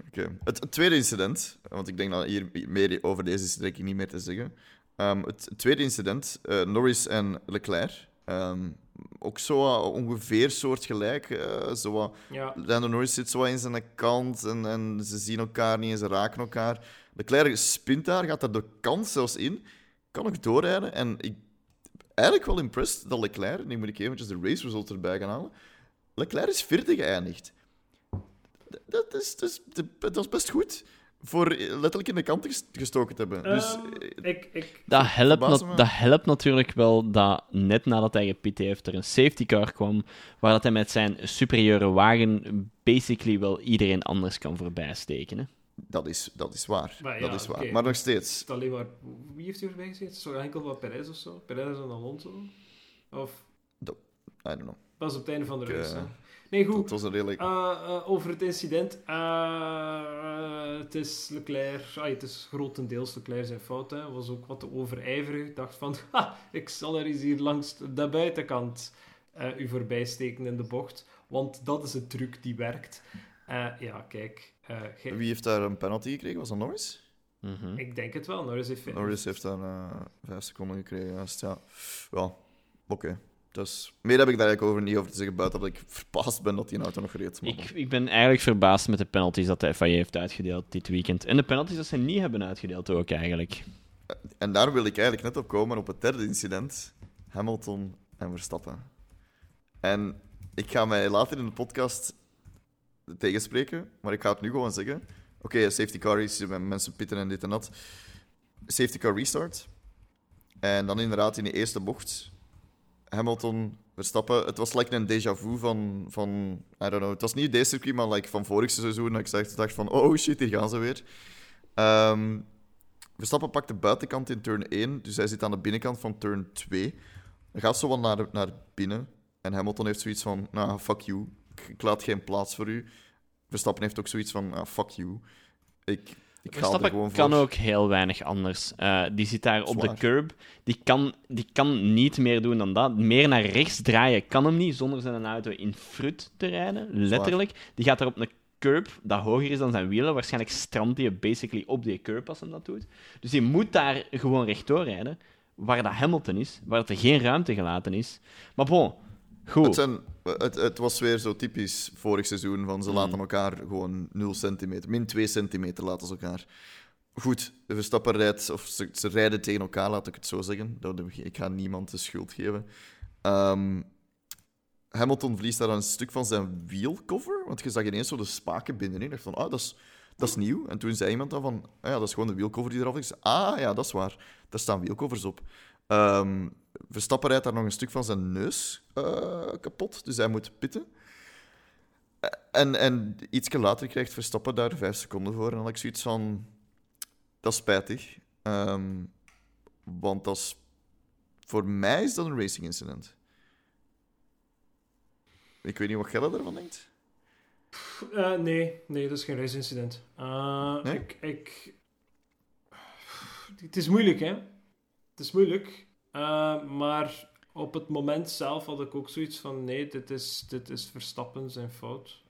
Oké. Het, het tweede incident, want ik denk dat hier meer over deze is denk ik niet meer te zeggen. Het, het tweede incident, eh, Norris en Leclerc. Ehm, ook zo ongeveer soortgelijk. eh zo wat, Ja, Lando Norris zit zo in zijn kant en, en ze zien elkaar niet en ze raken elkaar. Leclerc spint daar, gaat er de kant zelfs in, kan ook doorrijden. En ik eigenlijk wel impressed dat Leclerc, nu moet ik eventjes de race results erbij gaan halen, Leclerc is vierde geëindigd. Dat is, dat, is, dat is best goed voor letterlijk in de kant ges- gestoken te hebben. Dus, Ehm, eh, ik, ik, Dat helpt, dat helpt natuurlijk wel dat net nadat hij gepit heeft, er een safety car kwam, waar dat hij met zijn superieure wagen basically wel iedereen anders kan voorbijsteken. Hè? dat, is, dat is waar. Maar dat is waar. Maar nog steeds. het alleen maar... Wie heeft hij erbij gezeten? Toch enkel van Perez of zo? Perez en Alonso? Of... I don't know. Dat is op het einde van de race, eh. Nee, goed. Dat was een redelijk... Eh, eh, over het incident. eh, het is Leclerc. Ah, het is grotendeels Leclerc zijn fout. Hij was ook wat te overijverig. Ik dacht van, ha, ik zal er eens hier langs de buitenkant eh, u voorbij steken in de bocht. Want dat is een truc die werkt. Eh, ja, kijk. eh, Wie heeft daar een penalty gekregen? Was dat Norris? Mhm. Ik denk het wel. Norris heeft... Norris heeft daar eh, vijf seconden gekregen. Juist, ja. Ja, oké. Dus meer heb ik daar eigenlijk over niet over te zeggen, buiten dat ik verbaasd ben dat die auto nog reed. Maar Ik, ik ben eigenlijk verbaasd met de penalties dat de FIA heeft uitgedeeld dit weekend. En de penalties dat ze niet hebben uitgedeeld ook eigenlijk. En daar wil ik eigenlijk net op komen, op het derde incident. Hamilton en Verstappen. En ik ga mij later in de podcast tegenspreken, maar ik ga het nu gewoon zeggen. Oké, safety car is, mensen pitten en dit en dat. Safety car restart. En dan inderdaad in de eerste bocht. Hamilton, Verstappen. Het was like een déjà vu van, van... I don't know. Het was niet deze circuit, maar like van vorig seizoen. Dat ik dacht, van, oh shit, hier gaan ze weer. Ehm, Verstappen pakt de buitenkant in turn 1, dus hij zit aan de binnenkant van turn 2. Hij gaat zo wat naar, naar binnen. En Hamilton heeft zoiets van, nou, fuck you. Ik, ik laat geen plaats voor u. Verstappen heeft ook zoiets van, ah, fuck you. Ik, ik er Verstappen kan ook heel weinig anders. Eh, die zit daar op de curb. Die kan, die kan niet meer doen dan dat. Meer naar rechts draaien kan hem niet zonder zijn auto in frut te rijden. Letterlijk. Die gaat daar op een curb dat hoger is dan zijn wielen. Waarschijnlijk strandt hij basically op die curb als hij dat doet. Dus die moet daar gewoon rechtdoor rijden. Waar dat Hamilton is. Waar dat er geen ruimte gelaten is. Maar bon, goed. Het, zijn, het, het was weer zo typisch vorig seizoen, van ze Mm. laten elkaar gewoon 0 centimeter, min 2 centimeter laten ze elkaar. Goed, de Verstappen rijdt, of ze, ze rijden tegen elkaar, laat ik het zo zeggen. Dat, ik ga niemand de schuld geven. Ehm, Hamilton verliest daar een stuk van zijn wielcover, want je zag ineens zo de spaken binnenin. Ik dacht van, ah, dat is, dat is nieuw. En toen zei iemand dan van, ah ja, dat is gewoon de wielcover die eraf is. Ah ja, dat is waar. Daar staan wielcovers op. Ehm, Verstappen rijdt daar nog een stuk van zijn neus eh, kapot, dus hij moet pitten. En, en iets later krijgt Verstappen daar vijf seconden voor. En dan had ik zoiets van... Dat is spijtig. Ehm, want dat is... Voor mij is dat een racing incident. Ik weet niet wat Gelle ervan denkt. Eh, nee, nee, dat is geen race-incident. Eh, Nee? ik, ik... Het is moeilijk, hè? Het is moeilijk. Eh, maar op het moment zelf had ik ook zoiets van: nee, dit is, dit is Verstappen zijn fout.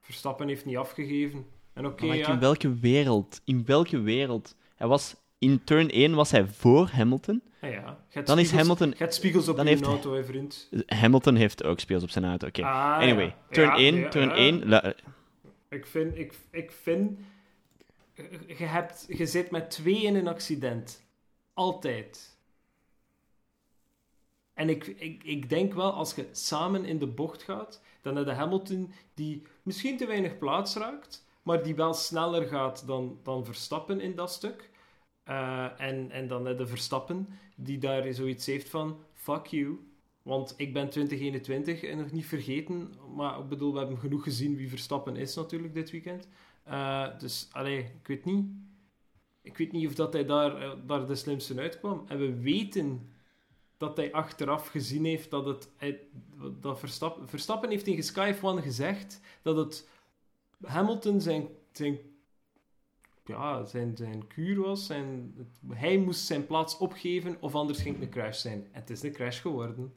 Verstappen heeft niet afgegeven. En oké, Maar ja. in welke wereld? In welke wereld? Hij was... In turn 1 was hij voor Hamilton. Ah ja, hebt Dan is spiegels- Hamilton- je hebt spiegels op dan heeft- auto, hè, vriend. Hamilton heeft ook speels op zijn auto. Oké. Ah, Anyway, ja. turn Ja, 1, ja, turn ja. 1. la- Ik vind, ik, ik vind, je, hebt, je zit met twee in een accident. Altijd. En ik, ik, ik denk wel, als je samen in de bocht gaat, dan heb je Hamilton die misschien te weinig plaats raakt, maar die wel sneller gaat dan, dan Verstappen in dat stuk. Eh, en, en dan heb je Verstappen die daar zoiets heeft van, fuck you. Want ik ben 2021 en nog niet vergeten. Maar ik bedoel, we hebben genoeg gezien wie Verstappen is natuurlijk dit weekend. Eh, dus, allee, ik weet niet. Ik weet niet of dat hij daar, eh, daar de slimste uitkwam. En we weten dat hij achteraf gezien heeft dat het... dat Verstappen, Verstappen heeft tegen Sky F1 gezegd dat het Hamilton zijn, zijn, ja, zijn, zijn kuur was. Zijn, hij moest zijn plaats opgeven of anders ging het een crash zijn. En het is een crash geworden.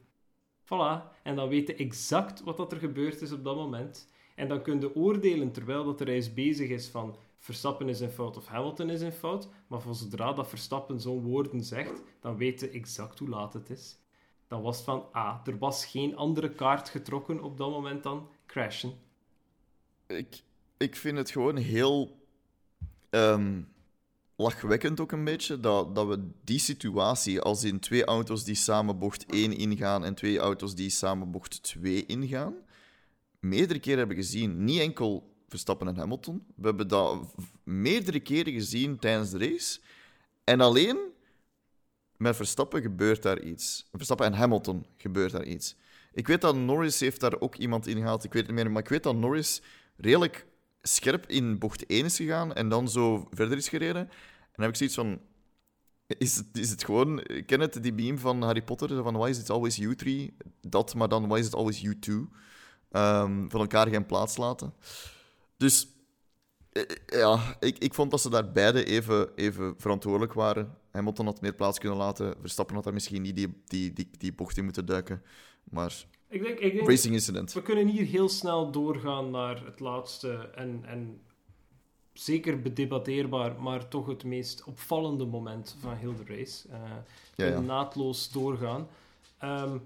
Voilà. En dan weten exact wat dat er gebeurd is op dat moment. En dan kun je oordelen, terwijl dat de race bezig is, van Verstappen is in fout of Hamilton is in fout. Maar voor zodra dat Verstappen zo'n woorden zegt, dan weet je exact hoe laat het is. Dan was van, ah, er was geen andere kaart getrokken op dat moment dan crashen. Ik, ik vind het gewoon heel ehm, lachwekkend ook een beetje dat, dat we die situatie, als in twee auto's die samen bocht 1 ingaan en twee auto's die samen bocht 2 ingaan, meerdere keren hebben gezien. Niet enkel Verstappen en Hamilton. We hebben dat meerdere keren gezien tijdens de race. En alleen met Verstappen gebeurt daar iets. Verstappen en Hamilton gebeurt daar iets. Ik weet dat Norris heeft daar ook iemand in gehaald. Ik weet het niet meer, maar ik weet dat Norris redelijk scherp in bocht 1 is gegaan en dan zo verder is gereden. En dan heb ik zoiets van... Is het, is het gewoon... Ken het, die meme van Harry Potter, van why is it always you three? Dat, maar dan why is it always you two? Ehm, van elkaar geen plaats laten. Dus eh, ja, ik, ik vond dat ze daar beide even, even verantwoordelijk waren. Hamilton had meer plaats kunnen laten. Verstappen had daar misschien niet die, die, die, die bocht in moeten duiken. Maar Ik denk, ik denk racing incident. we kunnen hier heel snel doorgaan naar het laatste en, en zeker bedebatteerbaar, maar toch het meest opvallende moment van heel de race. Eh, Ja, ja. Naadloos doorgaan. Ehm,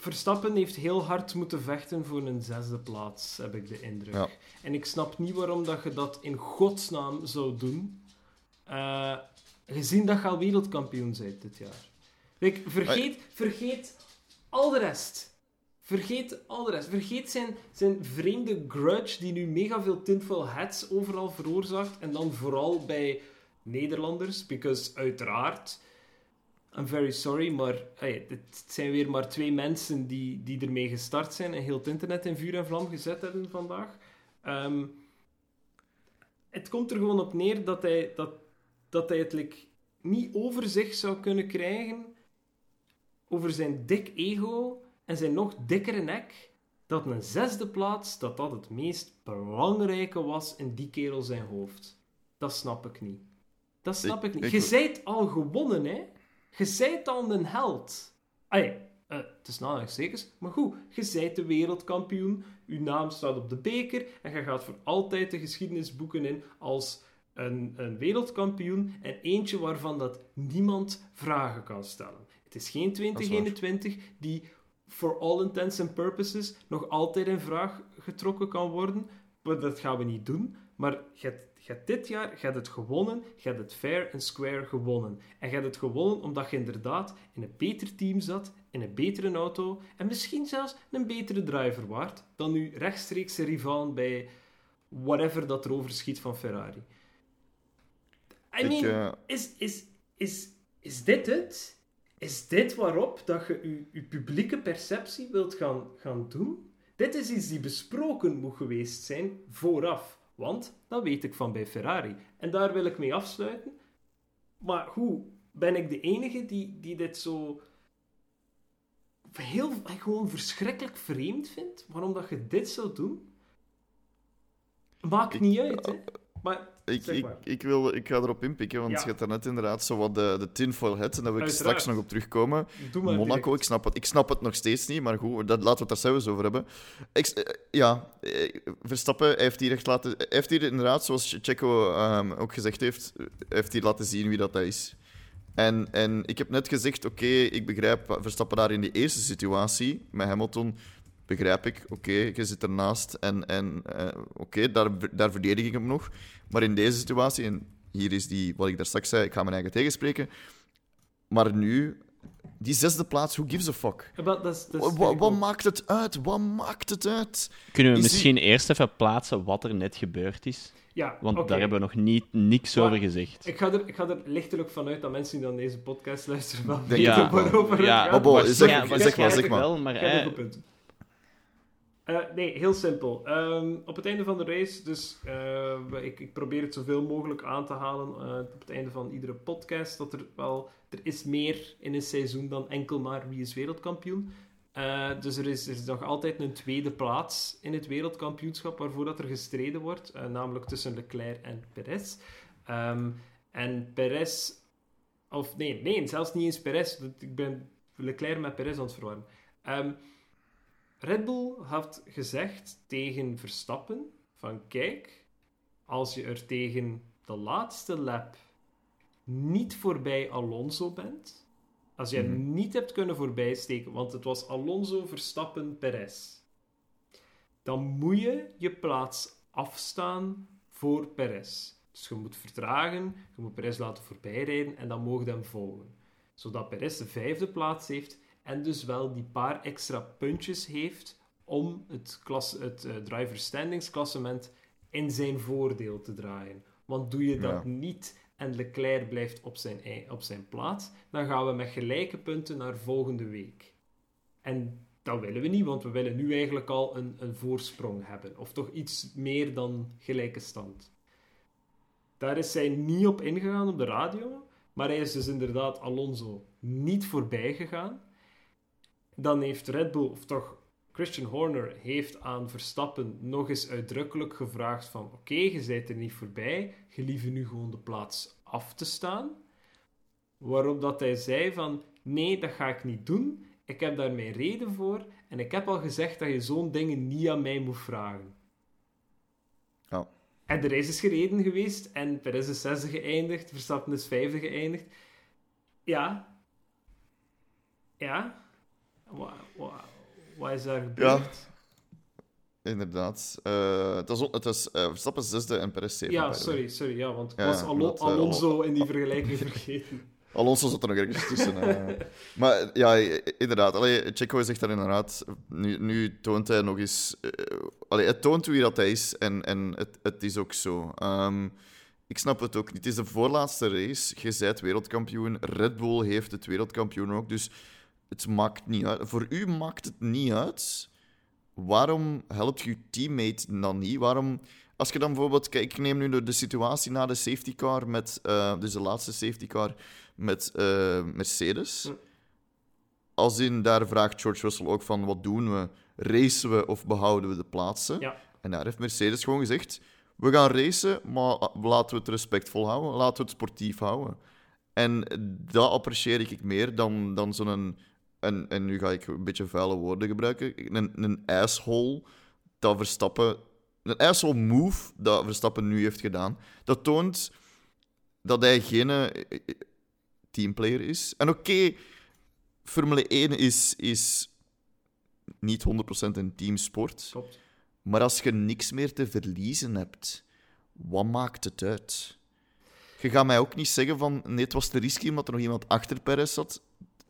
Verstappen heeft heel hard moeten vechten voor een zesde plaats, heb ik de indruk. Ja. En ik snap niet waarom dat je dat in godsnaam zou doen, eh, gezien dat je al wereldkampioen bent dit jaar. Kijk, vergeet, vergeet al de rest. Vergeet al de rest. Vergeet zijn, zijn vreemde grudge die nu mega veel tinfoil hats overal veroorzaakt. En dan vooral bij Nederlanders. Because uiteraard, I'm very sorry, maar hey, het zijn weer maar twee mensen die, die ermee gestart zijn en heel het internet in vuur en vlam gezet hebben vandaag. Ehm, het komt er gewoon op neer dat hij, dat, dat hij het like, niet over zich zou kunnen krijgen over zijn dik ego en zijn nog dikkere nek, dat een zesde plaats, dat dat het meest belangrijke was in die kerel zijn hoofd. Dat snap ik niet. Dat snap ik, Ik- niet. ik- Je zijt al gewonnen, hè. Je zijt al een held. Allee, eh, het is aanhalingstekens, maar goed. Je zijt de wereldkampioen, uw naam staat op de beker en je gaat voor altijd de geschiedenisboeken in als een, een wereldkampioen en eentje waarvan dat niemand vragen kan stellen. Het is geen is waar. 2021 die for all intents and purposes nog altijd in vraag getrokken kan worden. Maar dat gaan we niet doen. Maar je hebt, je hebt dit jaar je hebt het gewonnen. Je hebt het fair en square gewonnen. En je hebt het gewonnen omdat je inderdaad in een beter team zat, in een betere auto en misschien zelfs een betere driver waard dan uw rechtstreekse rivaal bij whatever dat er overschiet van Ferrari. I Ik, mean, eh, is, is, is, is dit het? Is dit waarop dat je je, je publieke perceptie wilt gaan, gaan doen? Dit is iets die besproken moet geweest zijn vooraf. Want dat weet ik van bij Ferrari. En daar wil ik mee afsluiten. Maar hoe ben ik de enige die, die dit zo heel gewoon verschrikkelijk vreemd vindt? Waarom dat je dit zou doen? Maakt niet uit, hè? Maar Ik, zeg ik, maar. ik, wil, ik ga erop inpikken, want Ja. je hebt daarnet inderdaad zo wat de, de tinfoil hat, en daar wil ik Uiteraard. straks nog op terugkomen. Monaco, direct. ik snap, het, ik snap het nog steeds niet, maar goed, dat, laten we het daar zelfs over hebben. Ik, eh, ja, eh, Verstappen hij heeft hier echt laten... hij heeft hier inderdaad, zoals Checo ehm, ook gezegd heeft, hij heeft hier laten zien wie dat is. En, en ik heb net gezegd, oké, ik begrijp Verstappen daar in die eerste situatie met Hamilton, begrijp ik, oké, je zit ernaast en, en eh, oké, daar, daar verdedig ik hem nog. Maar in deze situatie, en hier is die, wat ik daar straks zei, ik ga mijn eigen tegenspreken, maar nu, die zesde plaats, who gives a fuck? Ja, maar dat is- dat is Wat, wat, maakt het uit? Wat maakt het uit? Kunnen we Is misschien eerst even plaatsen wat er net gebeurd is? Ja, Want daar hebben we nog niet, niks Maar- over gezegd. Ik ga, er, ik ga er lichtelijk vanuit dat mensen die dan deze podcast luisteren wel weten ook waarover het Ja, gaat. Zeg- sorry, Ja, zeg maar, zeg maar. wel, maar Eh, nee, heel simpel. Ehm, op het einde van de race, dus eh, ik, ik probeer het zoveel mogelijk aan te halen eh, op het einde van iedere podcast, dat er wel, er is meer in een seizoen dan enkel maar wie is wereldkampioen. Dus er is, er is nog altijd een tweede plaats in het wereldkampioenschap waarvoor dat er gestreden wordt, namelijk tussen Leclerc en Perez. Ehm, en Perez, of nee, nee, zelfs niet eens Perez, ik ben Leclerc met Perez aan het verwarren. Ehm, Red Bull had gezegd tegen Verstappen van kijk, als je er tegen de laatste lap niet voorbij Alonso bent, als je hem niet hebt kunnen voorbijsteken, want het was Alonso, Verstappen, Perez, dan moet je je plaats afstaan voor Perez. Dus je moet vertragen, je moet Perez laten voorbijrijden en dan mogen hem volgen. Zodat Perez de vijfde plaats heeft en dus wel die paar extra puntjes heeft om het, klas, het eh, driver standings klassement in zijn voordeel te draaien. Want doe je dat Ja. niet en Leclerc blijft op zijn, op zijn plaats, dan gaan we met gelijke punten naar volgende week. En dat willen we niet, want we willen nu eigenlijk al een, een voorsprong hebben. Of toch iets meer dan gelijke stand. Daar is zij niet op ingegaan op de radio, maar hij is dus inderdaad Alonso niet voorbij gegaan. Dan heeft Red Bull, of toch Christian Horner, heeft aan Verstappen nog eens uitdrukkelijk gevraagd van oké, je bent er niet voorbij, je lieve nu gewoon de plaats af te staan. Waarop dat hij zei van nee, dat ga ik niet doen. Ik heb daar mijn reden voor en ik heb al gezegd dat je zo'n dingen niet aan mij moet vragen. En de race is gereden geweest en Perez is zesde geëindigd, Verstappen is vijfde geëindigd. Ja. Ja. Wat, wat, wat is daar gebeurd? Inderdaad. Eh, het was, het was eh, Verstappen zesde en Perez zevende. Ja, sorry, sorry. Ja, want ik Ja, was eh, Alonso in die vergelijking vergeten. Alonso zat er nog ergens tussen. eh. maar ja, inderdaad. Allee, Checo zegt daar inderdaad. Nu, nu toont hij nog eens. eh, allee, het toont wie dat hij is en, en het, het is ook zo. Ehm, ik snap het ook niet. Het is de voorlaatste race. Je wereldkampioen. Red Bull heeft het wereldkampioen ook. Dus het maakt niet uit. Voor u maakt het niet uit. Waarom helpt je teammate dan niet? Waarom, als je dan bijvoorbeeld, kijk, ik neem nu de, de situatie na de safety car met, eh, dus de laatste safety car met eh, Mercedes. Hm. Als in, daar vraagt George Russell ook van, wat doen we? Racen we of behouden we de plaatsen? Ja. En daar heeft Mercedes gewoon gezegd, we gaan racen, maar laten we het respectvol houden, laten we het sportief houden. En dat apprecieer ik meer dan, dan zo'n... En, en nu ga ik een beetje vuile woorden gebruiken. Een, een asshole dat Verstappen... Een asshole move dat Verstappen nu heeft gedaan. Dat toont dat hij geen eh, teamplayer is. En oké, Formule 1 is, is niet 100% een teamsport. Klopt. Maar als je niks meer te verliezen hebt, wat maakt het uit? Je gaat mij ook niet zeggen van nee, het was te risky omdat er nog iemand achter Perez zat.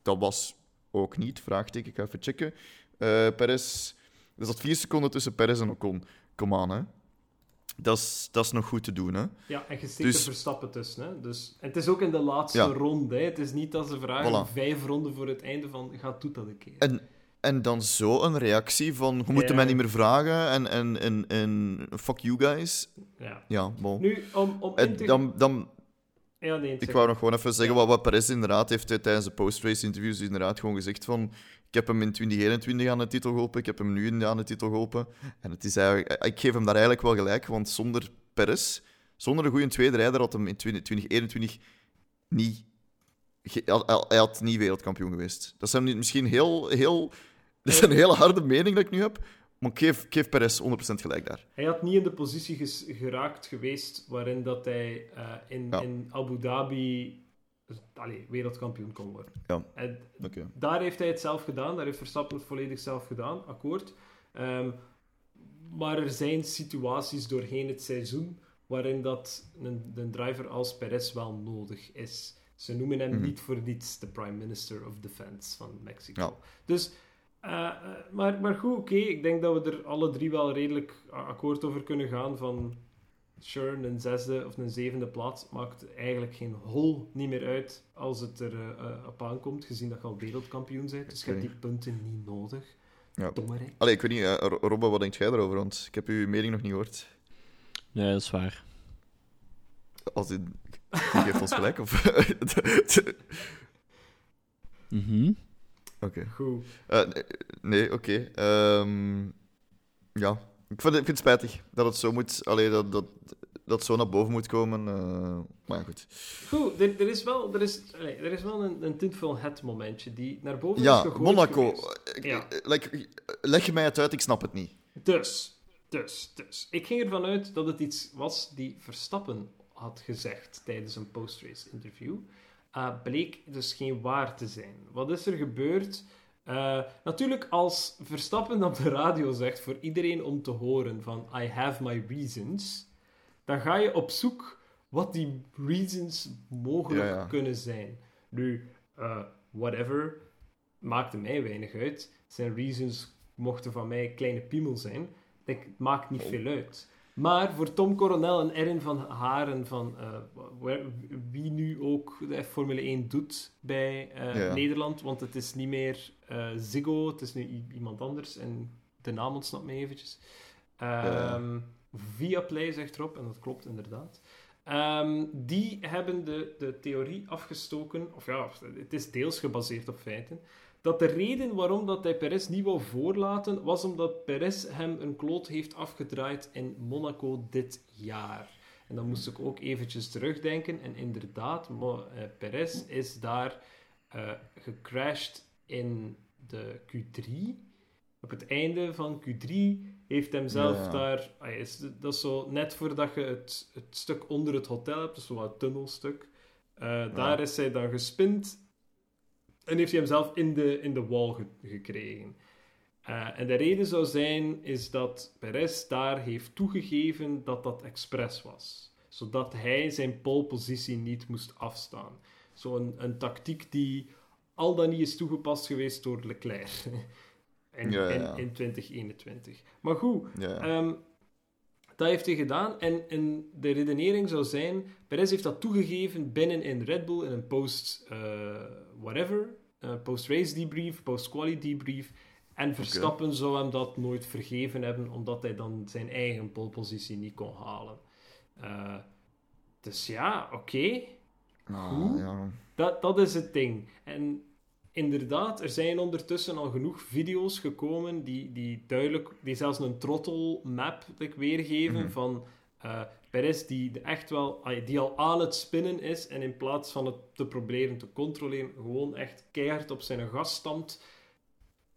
Dat was ook niet. Vraagteken, ik ga even checken. Eh Perez, er zat vier seconden tussen Perez en Ocon. Kom aan, hè. Dat is, dat is nog goed te doen, hè. Ja, en je steekt Dus- er Verstappen tussen. Hè? Dus, en het is ook in de laatste Ja. ronde. Hè? Het is niet dat ze vragen Voilà. vijf ronden voor het einde van ga doet dat een keer. En, en dan zo een reactie van je moet Ja. mij niet meer vragen en, en, en, en fuck you guys. Ja. Ja, bon. Nu, om, om En te... dan, dan, Ja, nee, Ik wou nog gewoon even zeggen Ja. wat, wat Perez inderdaad heeft eh, tijdens de post-race interviews inderdaad gewoon gezegd van ik heb hem in 2021 aan de titel geholpen, ik heb hem nu in- aan de titel geholpen. En het is eigenlijk, ik geef hem daar eigenlijk wel gelijk, want zonder Perez, zonder een goede tweede rijder had hem in 20- 2021 niet... Hij had- niet wereldkampioen geweest. Dat niet- misschien heel... heel dat is een hele harde mening dat ik nu heb, maar ik geef, Perez 100% gelijk daar. Hij had niet in de positie geraakt geweest waarin dat hij eh, in, Ja. in Abu Dhabi allee, wereldkampioen kon worden. Ja. En Oké. daar heeft hij het zelf gedaan, daar heeft Verstappen het volledig zelf gedaan, akkoord. Ehm, maar er zijn situaties doorheen het seizoen waarin dat een, een driver als Perez wel nodig is. Ze noemen hem Mhm. niet voor niets de Prime Minister of Defense van Mexico. Ja. Dus, eh, eh, maar, maar goed, oké. Ik denk dat we er alle drie wel redelijk akkoord over kunnen gaan van... Sure, een zesde of een zevende plaats maakt eigenlijk geen hol niet meer uit als het er eh, eh, op aankomt, gezien dat je al wereldkampioen bent. Dus je hebt die punten niet nodig. Ja. Dommerijk. Allee, ik weet niet, Ro- Robbe, wat denkt jij erover? Want ik heb uw mening nog niet gehoord. Nee, dat is waar. Als in, die geeft ons gelijk? Of... Mhm. Oké. Goed. Eh, nee, oké. Ehm, ja, ik vind, ik vind het spijtig dat het zo moet. Allee, dat, dat, dat zo naar boven moet komen. eh, maar ja, goed. Goed, er, er is wel, er is, er is wel een, een tintvol het momentje die naar boven is Ja, gegooid Monaco. Ik- Ja. ik- like, leg je mij het uit, ik snap het niet. Dus, dus, dus. Ik ging ervan uit dat het iets was die Verstappen had gezegd tijdens een post-race interview. Uh, bleek dus geen waar te zijn. Wat is er gebeurd? Uh, natuurlijk, als Verstappen op de radio zegt voor iedereen om te horen van I have my reasons, dan ga je op zoek wat die reasons mogelijk Ja, ja. kunnen zijn. Nu, uh, whatever, maakte mij weinig uit. Zijn reasons mochten van mij kleine piemel zijn. Ik denk, het maakt niet veel uit. Maar voor Tom Coronel en Erin van Haren, van eh, wie nu ook de Formule 1 doet bij eh, Ja. Nederland, want het is niet meer eh, Ziggo, het is nu iemand anders en de naam ontsnapt me eventjes. Ehm Viaplay zegt erop, en dat klopt inderdaad. Ehm, die hebben de, de theorie afgestoken, of ja, het is deels gebaseerd op feiten, dat de reden waarom dat hij Perez niet wou voorlaten, was omdat Perez hem een kloot heeft afgedraaid in Monaco dit jaar. En dan moest ik ook eventjes terugdenken. En inderdaad, Mo- eh, Perez is daar eh, gecrashed in de Q3. Op het einde van Q3 heeft hem zelf Ja. daar... ah, is, dat is zo net voordat je het, het stuk onder het hotel hebt, dus zo wat tunnelstuk. Eh, Daar is hij dan gespind en heeft hij hem zelf in de, in de wall ge- gekregen. Eh, en de reden zou zijn, is dat Perez daar heeft toegegeven dat dat expres was. Zodat hij zijn polepositie niet moest afstaan. Zo'n een tactiek die al dan niet is toegepast geweest door Leclerc. in, Ja, ja. In, in 2021. Maar goed, Ja. Ehm, dat heeft hij gedaan. En, en de redenering zou zijn... Perez heeft dat toegegeven binnen in Red Bull in een post... eh, whatever. eh, post-race debrief, post-quali debrief. En Verstappen zou hem dat nooit vergeven hebben, omdat hij dan zijn eigen polepositie niet kon halen. Eh, dus ja, oké. Ah, hoe? ja. Dat, dat is het ding. En inderdaad, er zijn ondertussen al genoeg video's gekomen die, die duidelijk, die zelfs een throttle map weergeven Mhm. van eh Perez die echt wel, die al aan het spinnen is en in plaats van het te proberen te controleren, gewoon echt keihard op zijn gas stampt.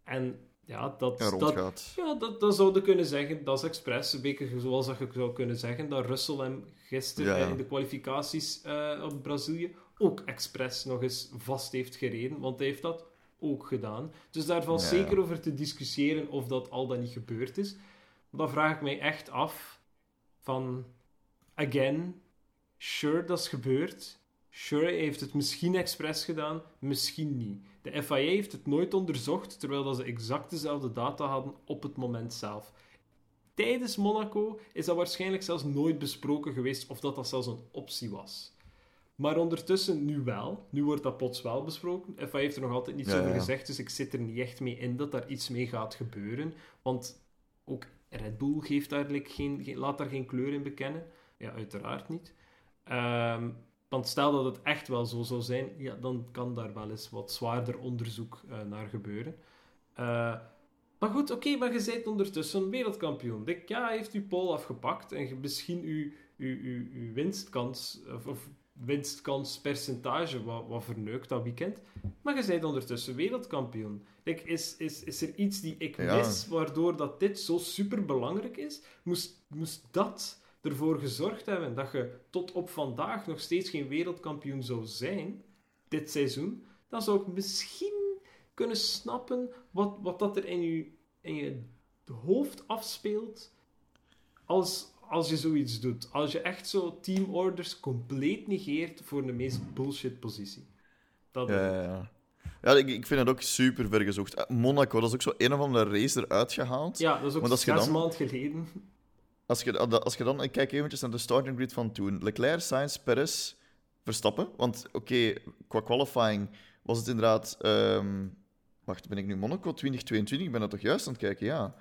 En ja, dat, Ja, dat, ja, dat, dat zouden kunnen zeggen. Dat is expres. Een beetje zoals dat je zou kunnen zeggen dat Russell hem gisteren Ja, in de kwalificaties eh, op Brazilië ook expres nog eens vast heeft gereden. Want hij heeft dat ook gedaan. Dus daar valt Ja. zeker over te discussiëren of dat al dan niet gebeurd is. Maar dan vraag ik mij echt af van... Again, sure, dat is gebeurd. Sure, heeft het misschien expres gedaan, misschien niet. De FIA heeft het nooit onderzocht, terwijl dat ze exact dezelfde data hadden op het moment zelf. Tijdens Monaco is dat waarschijnlijk zelfs nooit besproken geweest of dat dat zelfs een optie was. Maar ondertussen nu wel. Nu wordt dat plots wel besproken. FIA heeft er nog altijd niets Ja, over ja. gezegd, dus ik zit er niet echt mee in dat daar iets mee gaat gebeuren. Want ook Red Bull geeft daar like, geen- laat daar geen kleur in bekennen. Ja, uiteraard niet. Ehm, want stel dat het echt wel zo zou zijn, ja, dan kan daar wel eens wat zwaarder onderzoek eh, naar gebeuren. Eh, maar goed, oké, maar je bent ondertussen wereldkampioen. Dick, ja, heeft uw pole afgepakt en misschien uw, uw, uw, uw winstkans, of, of winstkanspercentage wat, wat verneukt dat weekend. Maar je bent ondertussen wereldkampioen. Like, is, is, is er iets die ik Ja. mis, waardoor dat dit zo super belangrijk is? Moest, moest dat ervoor gezorgd hebben dat je tot op vandaag nog steeds geen wereldkampioen zou zijn, dit seizoen, dan zou ik misschien kunnen snappen wat, wat dat er in je, in je hoofd afspeelt als, als je zoiets doet. Als je echt zo teamorders compleet negeert voor de meest bullshit positie. Dat Ja, ja, ja. Ja, ik, ik vind het ook super ver gezocht. Eh, Monaco, dat is ook zo een of andere race eruit gehaald. Ja, dat is ook zes dan- maanden geleden. Als je, als je dan, ik kijk eventjes naar de starting grid van toen. Leclerc, Sainz, Perez, Verstappen. Want oké, qua qualifying was het inderdaad... ehm, wacht, ben ik nu Monaco 2022? Ik ben dat toch juist aan het kijken, ja.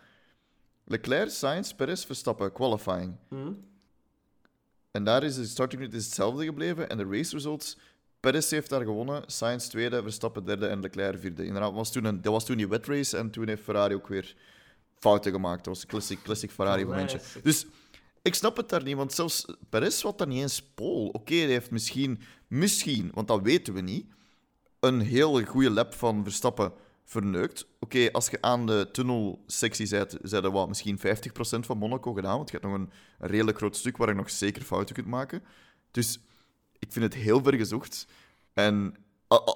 Leclerc, Sainz, Perez, Verstappen, qualifying. Hm? En daar is de starting grid is hetzelfde gebleven. En de race results... Perez heeft daar gewonnen, Sainz tweede, Verstappen derde en Leclerc vierde. Inderdaad, was toen een, dat was toen die wet race en toen heeft Ferrari ook weer fouten gemaakt. Dat was een classic, classic Ferrari momentje. Classic. Dus Ik snap het daar niet, want zelfs Perez wat daar niet eens pol. Oké, hij heeft misschien, misschien, want dat weten we niet, een hele goede lap van Verstappen verneukt. Oké, als je aan de tunnelsectie zijn er wat, misschien 50% van Monaco gedaan, want je hebt nog een, een redelijk groot stuk waar je nog zeker fouten kunt maken. Dus ik vind het heel ver gezocht. En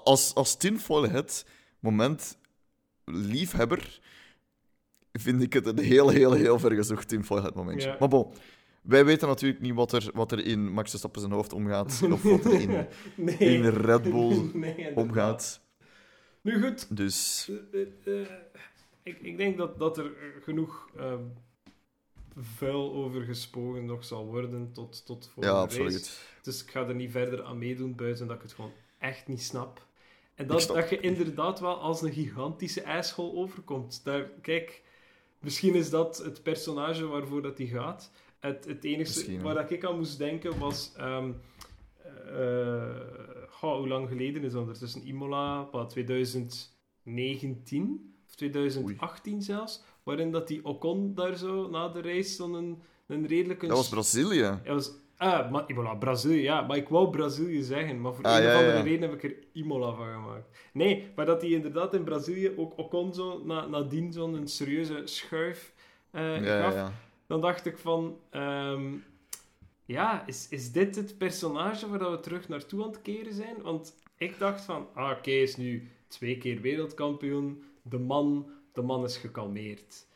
als, als tinfoil het moment liefhebber, vind ik het een heel, heel, heel ver gezocht tinfoil het momentje. Ja. Maar bon, wij weten natuurlijk niet wat er, wat er in Max Verstappen zijn hoofd omgaat, of wat er in, nee. in Red Bull Nee, omgaat. Nu goed, Dus Eh, eh, eh, ik, ik denk dat, dat er genoeg ehm, vuil over gesproken nog zal worden tot, tot voor ja, de absoluut. race. Dus ik ga er niet verder aan meedoen, buiten dat ik het gewoon echt niet snap. En dat, snap dat je inderdaad wel als een gigantische ijsschool overkomt. Daar, kijk, misschien is dat het personage waarvoor dat die gaat. Het, het enige waar dat ik aan moest denken was... ehm, eh, goh, hoe lang geleden is dat ondertussen? Imola, wat, 2019 of 2018 zelfs, waarin dat die Ocon daar zo na de race dan een, een redelijke... Dat was Brazilië. Ja, was, ah, maar Imola, Brazilië, ja. Maar ik wou Brazilië zeggen, maar voor Ah, een ja, of andere ja. reden heb ik er Imola van gemaakt. Nee, maar dat hij inderdaad in Brazilië ook Ocon zo na, nadien zo'n serieuze schuif eh, Ja, gaf. Dan dacht ik van... ehm, ja, is, is dit het personage waar we terug naartoe aan het keren zijn? Want ik dacht van, ah, oké, is nu twee keer wereldkampioen. De man, de man is gekalmeerd.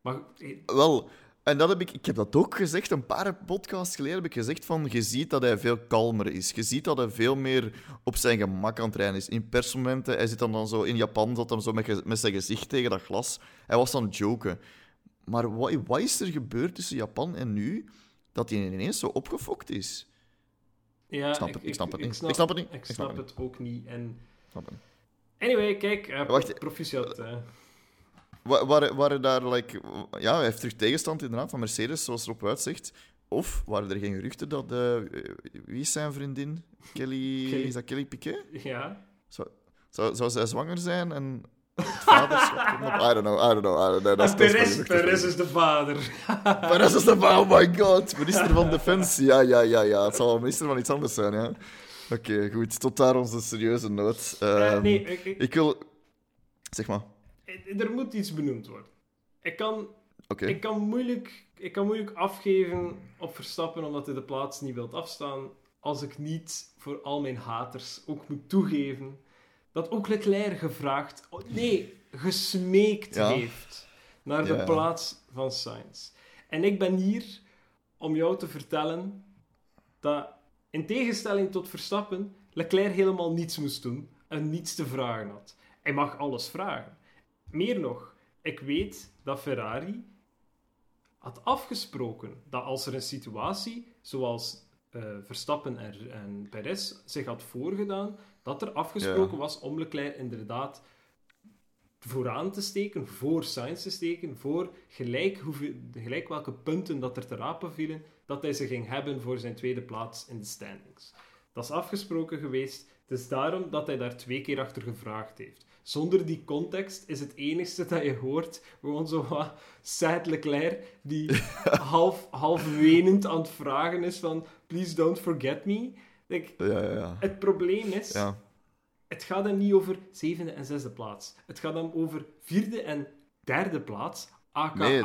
Maar eh, Wel, en dat heb ik, ik heb dat ook gezegd, een paar podcasts geleden heb ik gezegd van, je ziet dat hij veel kalmer is. Je ziet dat hij veel meer op zijn gemak aan het rijden is. In persmomenten, hij zit dan, dan zo in Japan, zat hem zo met, zijn gezicht tegen dat glas. Hij was aan het joken. Maar wat, wat is er gebeurd tussen Japan en nu, dat hij ineens zo opgefokt is? ja, Ik snap het, ik snap het niet. snap, Ik snap het niet. Ik snap het ook niet. En Snap anyway, kijk, eh, Wacht. proficiat. hè. Wa- Waren, waren daar, like, ja, hij heeft terug tegenstand inderdaad van Mercedes, zoals erop uitzicht. Of waren er geen geruchten dat, eh, wie is zijn vriendin? Kelly, Kelly. is dat Kelly Piquet? Ja. Zou, zou, zou zij zwanger zijn en het vaderschap komt op? I don't know, I don't know, I don't know. Dat is- En dat is Perez, Perez is de vader. Perez is de oh my god, minister van Defensie. Ja, ja, ja, ja. Het zal wel minister van iets anders zijn, ja. Oké, goed. Tot daar onze serieuze noot. Eh, Ehm, nee, ik, ik- Ik wil... Zeg maar. Er moet iets benoemd worden. Ik kan, ik, kan moeilijk, ik kan moeilijk afgeven op Verstappen omdat hij de plaats niet wilt afstaan. Als ik niet voor al mijn haters ook moet toegeven dat ook Leclerc gevraagd, oh, nee, gesmeekt Ja. heeft naar de Ja. plaats van Sainz. En ik ben hier om jou te vertellen dat in tegenstelling tot Verstappen, Leclerc helemaal niets moest doen en niets te vragen had. Hij mag alles vragen. Meer nog, ik weet dat Ferrari had afgesproken dat als er een situatie zoals eh, Verstappen en, en Perez zich had voorgedaan, dat er afgesproken Ja. was om Leclerc inderdaad vooraan te steken, voor Sainz te steken, voor gelijk, hoeveel, gelijk welke punten dat er te rapen vielen, dat hij ze ging hebben voor zijn tweede plaats in de standings. Dat is afgesproken geweest. Het is daarom dat hij daar twee keer achter gevraagd heeft. Zonder die context is het enigste dat je hoort gewoon zo wat sad Leclerc die half, half wenend aan het vragen is van please don't forget me. Like, Ja, ja, ja. het probleem is, ja. het gaat hem niet over zevende en zesde plaats. Het gaat hem over vierde en derde plaats, aka... Nee,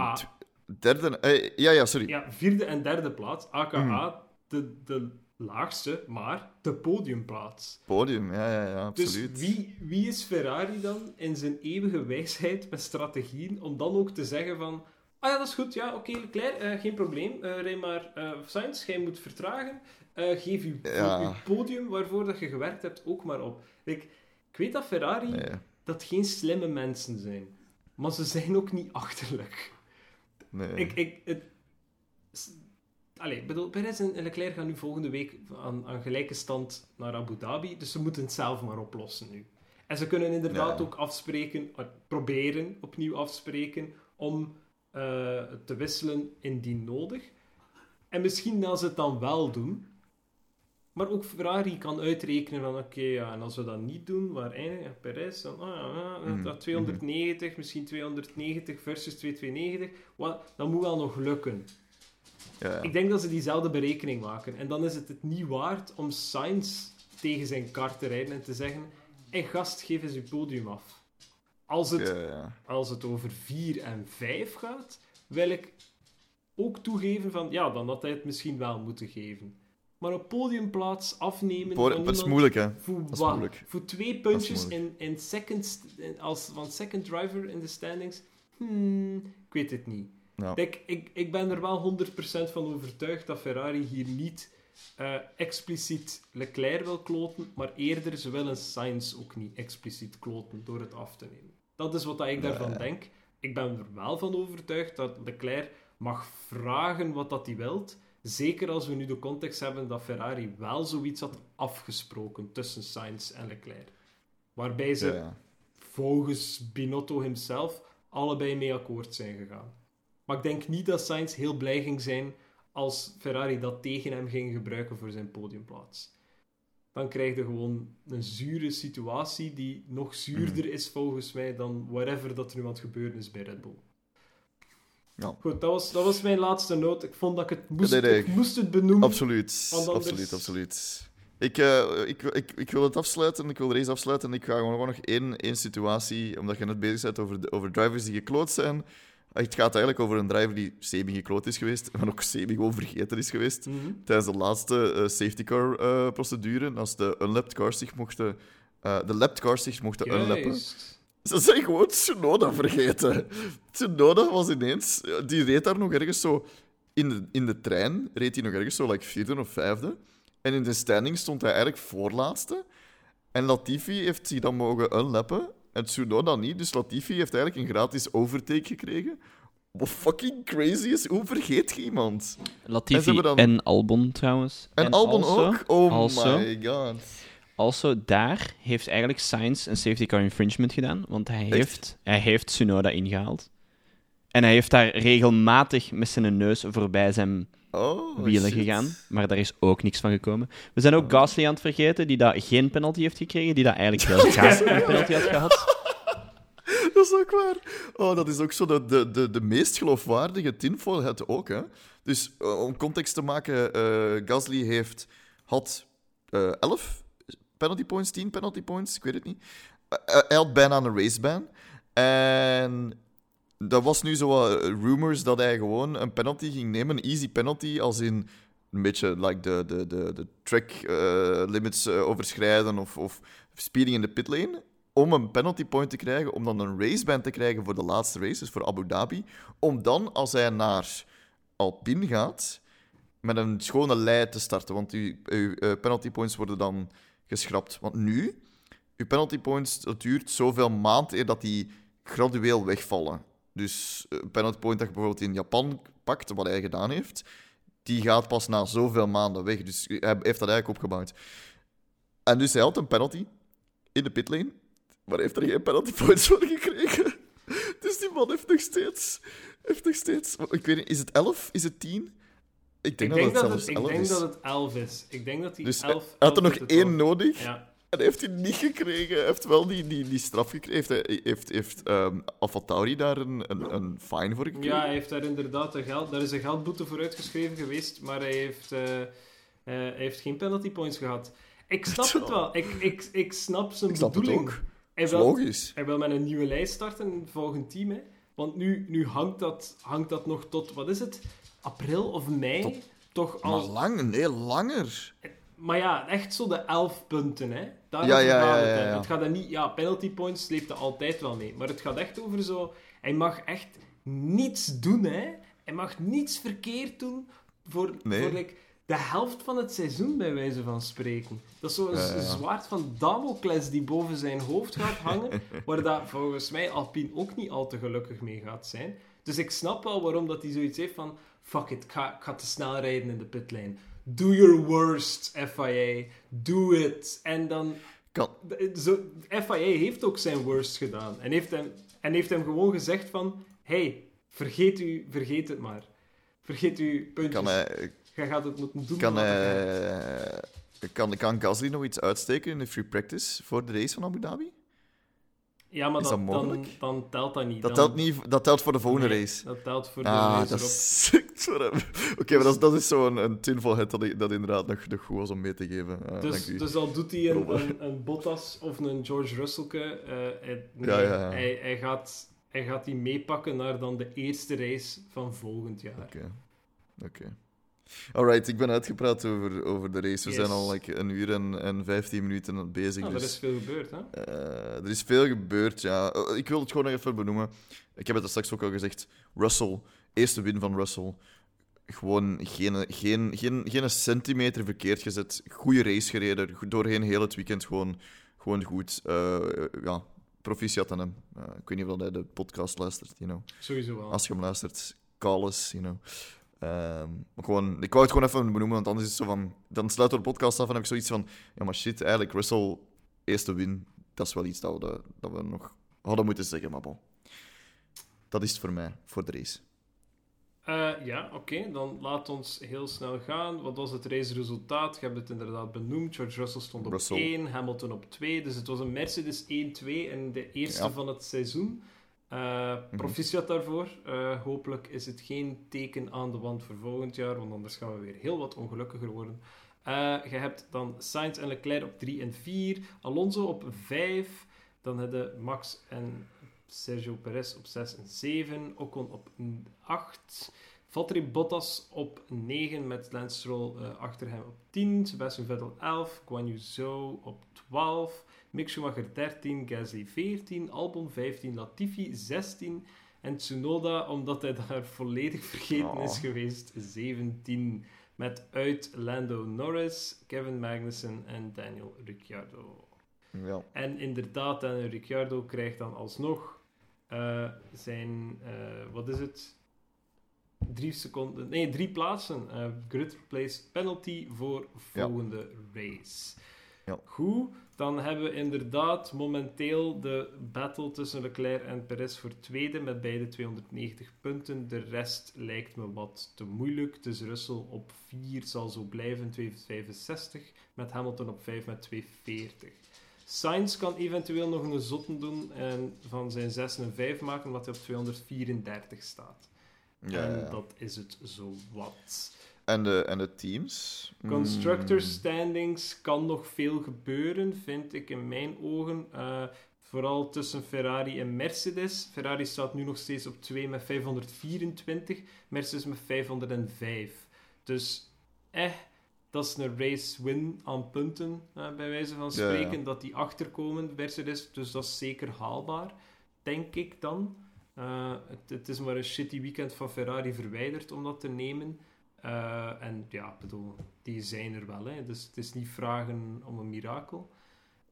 derde... eh, ja, ja, sorry. Ja, vierde en derde plaats, aka Mhm. de, de laagste, maar de podiumplaats. Podium, ja, ja, ja, absoluut. Dus wie, wie is Ferrari dan in zijn eeuwige wijsheid met strategieën om dan ook te zeggen van ah ja, dat is goed, ja, oké, Leclerc, eh, geen probleem, eh rij maar uh, Sainz, jij moet vertragen, Eh, geef Ja. uw podium waarvoor dat je gewerkt hebt ook maar op. Like, ik weet dat Ferrari Nee, dat geen slimme mensen zijn, maar ze zijn ook niet achterlijk. nee. Ik, ik, het, allee, bedoel, Perez en Leclerc gaan nu volgende week aan, aan gelijke stand naar Abu Dhabi, dus ze moeten het zelf maar oplossen nu. En ze kunnen inderdaad Ja. ook afspreken, eh, proberen opnieuw afspreken, om eh, te wisselen indien nodig. En misschien dat ze het dan wel doen, maar ook Ferrari kan uitrekenen van oké, ja, en als we dat niet doen, waar eindigt ja, Perez? Dan, ah, ja, Mhm, dat 290, misschien 290 versus 292, wat, dat moet wel nog lukken. Ja. Ik denk dat ze diezelfde berekening maken. En dan is het het niet waard om Sainz tegen zijn kar te rijden en te zeggen: Hé gast, geef eens je podium af. Als het, Ja, als het over 4 en 5 gaat, wil ik ook toegeven van ja, dan had hij het misschien wel moeten geven. Maar een podiumplaats afnemen. Van Het is moeilijk, hè. voor, is wat? moeilijk. voor twee puntjes in, in second, in- als, van second driver in de standings. Hmm, ik weet het niet. Ja. Kijk, ik, ik ben er wel 100% van overtuigd dat Ferrari hier niet eh, expliciet Leclerc wil kloten, maar eerder ze willen Sainz ook niet expliciet kloten door het af te nemen. Dat is wat ik daarvan denk. Ik ben er wel van overtuigd dat Leclerc mag vragen wat dat hij wilt. Zeker als we nu de context hebben dat Ferrari wel zoiets had afgesproken tussen Sainz en Leclerc. Waarbij ze Ja, ja. volgens Binotto himself allebei mee akkoord zijn gegaan. Maar ik denk niet dat Sainz heel blij ging zijn als Ferrari dat tegen hem ging gebruiken voor zijn podiumplaats. Dan krijg je gewoon een zure situatie die nog zuurder Mhm. is volgens mij dan whatever dat er nu aan het gebeuren is bij Red Bull. Ja. Goed, dat was, dat was mijn laatste noot. Ik vond dat ik het moest, Nee, nee. ik moest het benoemen. Absoluut, anders- absoluut, absoluut. Ik, eh, ik, ik, ik wil het afsluiten, ik wil de race afsluiten. Ik ga gewoon, gewoon nog één, één situatie, omdat je net bezig bent over, de- over drivers die gekloot zijn. Het gaat eigenlijk over een driver die semi-gekloot is geweest, maar ook semi gewoon vergeten is geweest. Mhm. Tijdens de laatste eh, safety car eh, procedure, als de unlapped cars zich mochten, eh, de lapped cars zich mochten unlappen. Ze zijn gewoon Tsunoda vergeten. Tsunoda was ineens... Die reed daar nog ergens zo... In de, in de trein reed hij nog ergens zo, like vierde of vijfde. En in de standing stond hij eigenlijk voorlaatste. En Latifi heeft zich dan mogen unlappen. En Tsunoda niet. Dus Latifi heeft eigenlijk een gratis overtake gekregen. Wat fucking crazy is. Hoe vergeet je iemand? Latifi dan- en Albon trouwens. En, Albon also- ook? Oh also- my god. Also, daar heeft eigenlijk Sainz een safety car infringement gedaan, want hij heeft, hij heeft Tsunoda ingehaald. En hij heeft daar regelmatig met zijn neus voorbij zijn Oh, wielen shit. gegaan, maar daar is ook niks van gekomen. We zijn ook Gasly aan het vergeten, die daar geen penalty heeft gekregen, die daar eigenlijk graag een penalty had gehad. Dat is ook waar. Oh, dat is ook zo de, de, de, de meest geloofwaardige tinfoil het ook. Hè? Dus eh, om context te maken, eh, Gasly heeft, had eh 11 penalty points, 10 penalty points, ik weet het niet. Eh, eh, hij had bijna een raceban. En dat was nu zo wat rumors dat hij gewoon een penalty ging nemen, een easy penalty, als in een beetje like de, de, de, de track eh, limits eh, overschrijden of, of speeding in de pitlane om een penalty point te krijgen, om dan een raceband te krijgen voor de laatste race, dus voor Abu Dhabi. Om dan, als hij naar Alpine gaat, met een schone lei te starten. Want uw, uw eh, penalty points worden dan geschrapt. Want nu, uw penalty points, dat duurt zoveel maanden eer dat die gradueel wegvallen. Dus eh, een penalty point dat je bijvoorbeeld in Japan pakt, wat hij gedaan heeft, die gaat pas na zoveel maanden weg. Dus hij heeft dat eigenlijk opgebouwd. En dus hij had een penalty in de pitlane, maar heeft er geen penalty points voor gekregen. Dus die man heeft nog steeds... Heeft nog steeds ik weet niet, is het 11? Is het 10? Ik denk, Ik denk, dat het het, zelfs ik 11 denk is. dat het 11 is. Ik denk dat hij Dus 11 hij had er 11 nog één nodig. Ja. En heeft hij niet gekregen. Hij heeft wel die, die, die straf gekregen. Heeft, hij- heeft, heeft AlphaTauri daar een, een, een fine voor gekregen? Ja, hij heeft daar inderdaad een geld, daar is een geldboete voor uitgeschreven geweest, maar hij heeft, eh, eh, hij heeft geen penalty points gehad. Ik snap het wel. Ik, ik, ik snap zijn Ik snap het bedoeling. ook. Hij wil, logisch. hij wil met een nieuwe lijst starten in het volgende team. Hè. Want nu, nu hangt, dat, hangt dat nog tot, wat is het? April of mei? Tot- Toch Maar al... lang, nee, langer. Maar ja, echt zo de 11 punten, hè. Daar Ja, ja, gaat het. ja, ja. Het gaat er niet... Ja, penalty points sleept er altijd wel mee. Maar het gaat echt over zo... Hij mag echt niets doen, hè. Hij mag niets verkeerd doen voor, Nee. voor like, de helft van het seizoen, bij wijze van spreken. Dat is zo'n Ja, zwaard van Damocles die boven zijn hoofd gaat hangen, waar dat volgens mij Alpine ook niet al te gelukkig mee gaat zijn. Dus ik snap wel waarom dat hij zoiets heeft van... Fuck it, ik ga, ik ga te snel rijden in de pitlane. Do your worst, FIA. Do it. En dan... Kan, Zo, FIA heeft ook zijn worst gedaan. En heeft hem, en heeft hem gewoon gezegd van... Hey, vergeet, u, vergeet het maar. Vergeet uw puntjes. kan, hij, Jij gaat het moeten doen. kan, hij, kan, kan Gasly nog iets uitsteken in de free practice voor de race van Abu Dhabi? Ja, maar is dat, dat dan, mogelijk? dan telt dat niet. Dat dan, telt, niet, dat telt voor de volgende Nee, race. Dat telt voor de Ah, race dat is, Oké, maar dat, is- dat is zo'n een tinfoil hat dat, dat inderdaad nog, nog goed was om mee te geven. Eh, Dus, dus al doet hij een, een, een Bottas of een George Russellke, eh, hij, nee, Ja, ja, ja. Hij, hij, gaat, hij gaat die meepakken naar dan de eerste race van volgend jaar. Oké. Oké. Alright, ik ben uitgepraat over, over de race. We Yes. zijn al like, een uur en, en 15 minuten bezig. Nou, dus... er is veel gebeurd, hè? Eh, er is veel gebeurd, ja. Eh, ik wil het gewoon nog even benoemen. Ik heb het er straks ook al gezegd. Russell, eerste win van Russell. Gewoon geen, geen, geen, geen centimeter verkeerd gezet. Goede race gereden. Doorheen heel het weekend gewoon, gewoon goed. Eh, ja, proficiat aan hem. Eh, ik weet niet of hij de podcast luistert, you know. Sowieso wel. Als je hem luistert, call us, you know. Ehm, gewoon, ik wou het gewoon even benoemen, want anders is het zo van... Dan sluit de podcast af en heb ik zoiets van... Ja, maar shit, eigenlijk, Russell, eerste win, dat is wel iets dat we, dat we nog hadden moeten zeggen, maar bon. Dat is het voor mij, voor de race. Eh, ja, oké. Dan laat ons heel snel gaan. Wat was het raceresultaat? Je hebt het inderdaad benoemd. George Russell stond op Russell. 1, Hamilton op 2. Dus het was een Mercedes 1-2 in de eerste Ja. van het seizoen. Eh proficiat daarvoor. Eh, hopelijk is het geen teken aan de wand voor volgend jaar, want anders gaan we weer heel wat ongelukkiger worden. Je hebt dan Sainz en Leclerc op 3 en 4, Alonso op 5, dan hebben Max en Sergio Perez op 6 en 7, Ocon op 8, Valtteri Bottas op 9 met Lance Stroll eh, achter hem op 10, Sebastian Vettel 11, Guan Yu Zhou op 12, Mick Schumacher 13, Gasly 14, Albon 15, Latifi 16 en Tsunoda, omdat hij daar volledig vergeten Oh. is geweest, 17. Met uit Lando Norris, Kevin Magnussen en Daniel Ricciardo. Ja. En inderdaad, Daniel Ricciardo krijgt dan alsnog eh, zijn, eh, wat is het? Drie seconden, nee, drie plaatsen. eh, grid replace penalty voor Ja. volgende race. Ja. Goed, dan hebben we inderdaad momenteel de battle tussen Leclerc en Perez voor tweede met beide 290 punten. De rest lijkt me wat te moeilijk. Dus Russell op 4 zal zo blijven, 265. Met Hamilton op 5 met 240. Sainz kan eventueel nog een zotten doen en van zijn 6 en 5 maken, omdat hij op 234 staat. Ja, en ja, dat is het zo wat. En, de, en de teams? Constructors Mm, standings kan nog veel gebeuren, vind ik in mijn ogen. Eh, vooral tussen Ferrari en Mercedes. Ferrari staat nu nog steeds op 2 met 524, Mercedes met 505. Dus eh, dat is een race win aan punten, eh, bij wijze van Ja, ja. spreken. Dat die achterkomen, Mercedes. Dus dat is zeker haalbaar, denk ik dan. Eh, het, het is maar een shitty weekend van Ferrari verwijderd om dat te nemen. Eh, en ja, bedoel, die zijn er wel. Hè. Dus het is niet vragen om een mirakel.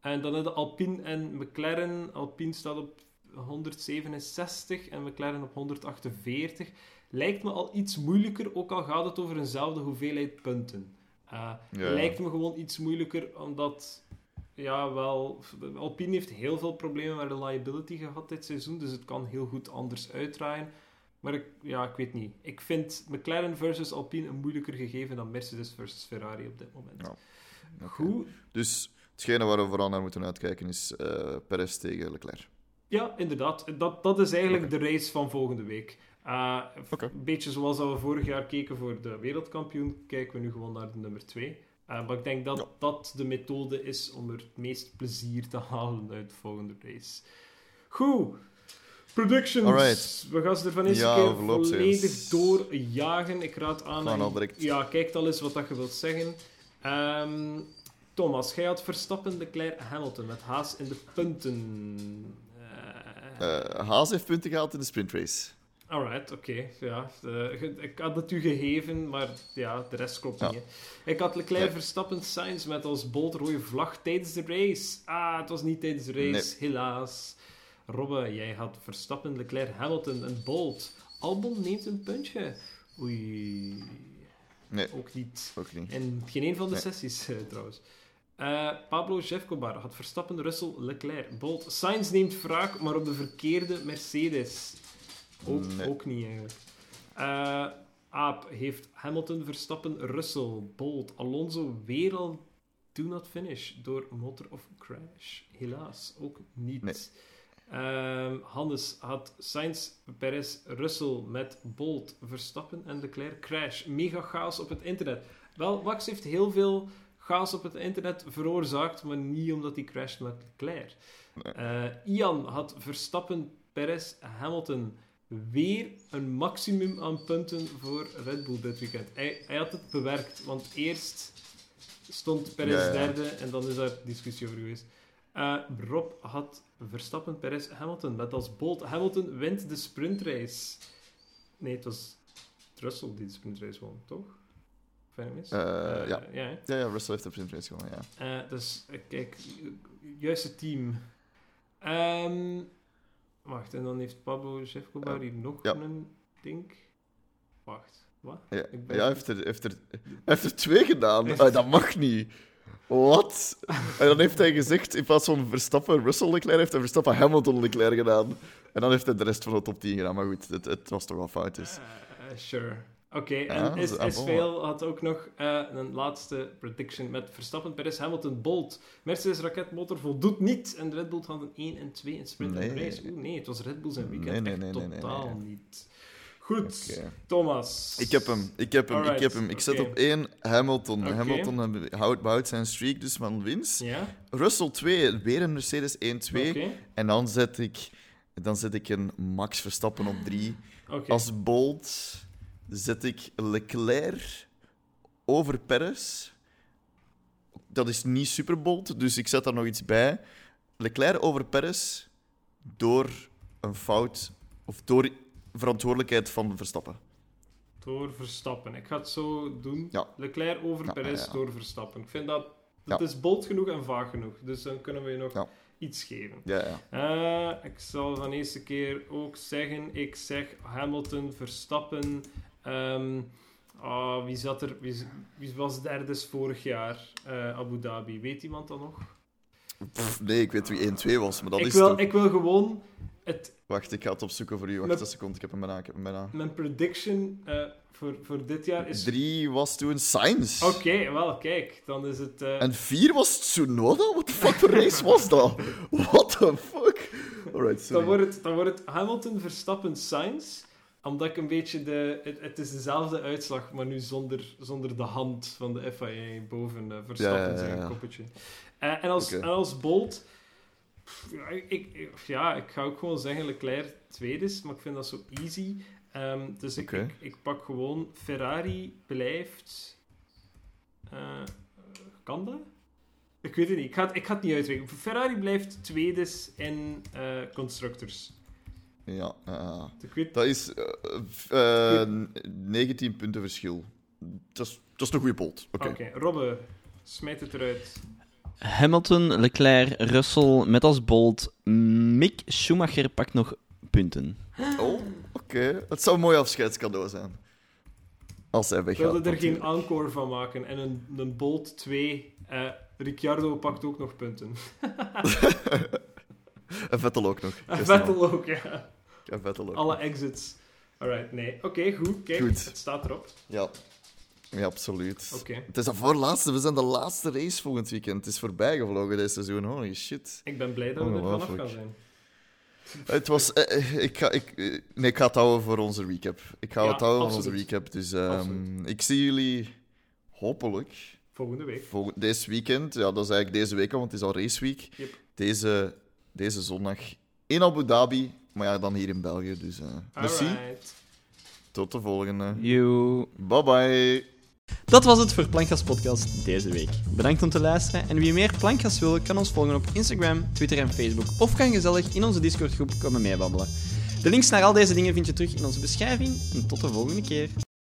En dan hebben Alpine en McLaren. Alpine staat op 167 en McLaren op 148. Lijkt me al iets moeilijker, ook al gaat het over eenzelfde hoeveelheid punten. Ja. Lijkt me gewoon iets moeilijker, omdat... Ja, wel... Alpine heeft heel veel problemen met reliability gehad dit seizoen, dus het kan heel goed anders uitdraaien. Maar ik, ja, ik weet niet. Ik vind McLaren versus Alpine een moeilijker gegeven dan Mercedes versus Ferrari op dit moment. Ja. Goed. Dus hetgene waar we vooral naar moeten uitkijken is eh Perez tegen Leclerc. Ja, inderdaad. Dat, dat is eigenlijk de race van volgende week. Uh. Een beetje zoals dat we vorig jaar keken voor de wereldkampioen, kijken we nu gewoon naar de nummer 2. maar ik denk dat Ja. dat de methode is om er het meest plezier te halen uit de volgende race. Goed. Predictions. Alright. We gaan ze er van eens Ja, een keer volledig doorjagen. Ik raad aan... Je-. Ja, kijk al eens wat dat je wilt zeggen. Ehm, Thomas, jij had Verstappen, Leclerc, Hamilton met Haas in de punten. Eh, Eh, Haas heeft punten gehaald in de sprintrace. Alright, oké. Ja, eh, ik had het u gegeven, maar ja, de rest klopt Ja. niet. hè. Ik had Leclerc. Verstappen, Sainz met als bold rode vlag tijdens de race. Ah, het was niet tijdens de race, helaas. Robbe, jij had Verstappen, Leclerc, Hamilton, een bold. Albon neemt een puntje. Oei. Nee, Ook niet. ook niet. En geen een van de Nee. sessies, eh, trouwens. Eh, Pablo Jefcobar had Verstappen, Russell, Leclerc, Bolt. Sainz neemt wraak, maar op de verkeerde Mercedes. Ook, Nee. ook niet eigenlijk. Eh, Aap heeft Hamilton, Verstappen, Russell, Bolt, Alonso weer al do not finish door motor of crash. Helaas, ook niet. Nee. Ehm, Hannes had Sainz, Perez, Russell met Bolt, Verstappen en Leclerc. Crash. Mega chaos op het internet. Wel, Max heeft heel veel chaos op het internet veroorzaakt, maar niet omdat hij crasht met Leclerc. Eh, Ian had Verstappen, Perez, Hamilton. Weer een maximum aan punten voor Red Bull dit weekend. Hij, hij had het bewerkt, want eerst stond Perez Ja, ja. derde en dan is daar discussie over geweest. Eh, Rob had Verstappen, Perez, Hamilton met als bold. Hamilton wint de sprintrace. Nee, het was Russell die de sprintrace won, toch? Ik mis? Eh, ja. ja? Ja, ja, Russell heeft de sprintrace gewonnen, ja. Dus kijk, juiste team. Ehm, wacht, en dan heeft Pablo Shevkobar hier nog een ding. Wacht, wat? Ja, Ik ben- ja heeft er, heeft, er, heeft er twee gedaan. Ah, dat mag niet. Wat? En dan heeft hij gezegd, in plaats van Verstappen Russell Leclerc, heeft hij Verstappen Hamilton Leclerc gedaan. En dan heeft hij de rest van de top 10 gedaan. Maar goed, het, het was toch wel fout. Dus. Eh, sure. Oké, en is, is- is veel had ook nog eh, een laatste prediction met Verstappen, Perez, Hamilton, Bolt. Mercedes raketmotor voldoet niet en Red Bull hadden 1 en 2 in sprint en Nee. race. Oeh, nee, het was Red Bull zijn weekend. Nee, nee, Echt nee, nee, nee, totaal nee. niet. Goed. Thomas. Ik heb hem, ik heb hem, ik heb hem. Ik zet op één Hamilton. Oké. Hamilton houdt, behoudt zijn streak dus van winst. Ja, Russell 2, weer een Mercedes 1-2. oké. En dan zet, ik, dan zet ik een Max Verstappen op 3. Oké. Als bold zet ik Leclerc over Perez. Dat is niet super bold, dus ik zet daar nog iets bij. Leclerc over Perez door een fout of door verantwoordelijkheid van Verstappen. Door Verstappen. Ik ga het zo doen. Ja. Leclerc over Ja, Perez ja. door Verstappen. Ik vind dat... Dat Ja. is bold genoeg en vaag genoeg. Dus dan kunnen we je nog iets geven. Ja, ja. Eh, ik zal van eerste keer ook zeggen. Ik zeg Hamilton, Verstappen. Ehm, ah, wie, zat er, wie, wie was derde vorig jaar? eh, Abu Dhabi. Weet iemand dat nog? Pff, nee, ik weet wie 1-2 was, maar dat ik, is wil, toch... ik wil gewoon het, Wacht, ik ga het opzoeken voor u. Wacht een seconde, ik heb hem bijna. Ik heb hem bijna. mijn prediction eh, voor, voor dit jaar is... 3 was toen Sainz. Oké, wel, kijk. Dan is het... eh, En 4 was Tsunoda? Wat de fuck voor race was dat? What the fuck? Alright, sorry. Dan wordt het, dan wordt het Hamilton, Verstappen, Sainz. Omdat ik een beetje de... Het, het is dezelfde uitslag, maar nu zonder, zonder de hand van de FIA boven Verstappen Ja, ja, ja, zijn koppetje. Eh, en, als, en als Bolt... pff, ik, ja, ik ga ook gewoon zeggen Leclerc tweede is, maar ik vind dat zo easy. Ehm, dus ik, ik, ik pak gewoon Ferrari blijft... eh, kan dat? Ik weet het niet. Ik ga het, ik ga het niet uitrekenen. Ferrari blijft tweede in eh, constructors. Ja, weet, dat is eh, eh, 19 punten verschil. Dat is, dat is een goede pot. Oké. Oké, Robbe, smijt het eruit. Hamilton, Leclerc, Russell met als bold. Mick Schumacher pakt nog punten. Oh, oké. Het zou een mooi afscheidscadeau zijn. Als hij weggaat. wilde er geen encore van maken. En een, een Bolt 2. eh Ricciardo pakt ook nog punten. En Vettel ook nog. En Vettel ook, ja. Alle exits. Alright, nee. Oké, goed. Kijk, Goed. het staat erop. Ja. ja, absoluut. Oké. Het is de voorlaatste. We zijn de laatste race volgend weekend. Het is voorbij gevlogen dit seizoen. Holy shit. Ik ben blij dat we er vanaf gaan zijn. Het was... eh, eh, ik, ga, ik, eh, nee, ik ga het houden voor onze recap. Ik ga Ja, het houden voor onze recap. Dus ehm, ik zie jullie hopelijk Volgende week. deze weekend. Ja, dat is eigenlijk deze week al, want het is al raceweek. Yep. Deze, deze zondag in Abu Dhabi. Maar ja, dan hier in België. Dus eh merci. Alright. Tot de volgende. Yo. Bye bye. Dat was het voor Plankgas Podcast deze week. Bedankt om te luisteren en wie meer Plankgas wil, kan ons volgen op Instagram, Twitter en Facebook of kan gezellig in onze Discord groep komen meebabbelen. De links naar al deze dingen vind je terug in onze beschrijving en tot de volgende keer.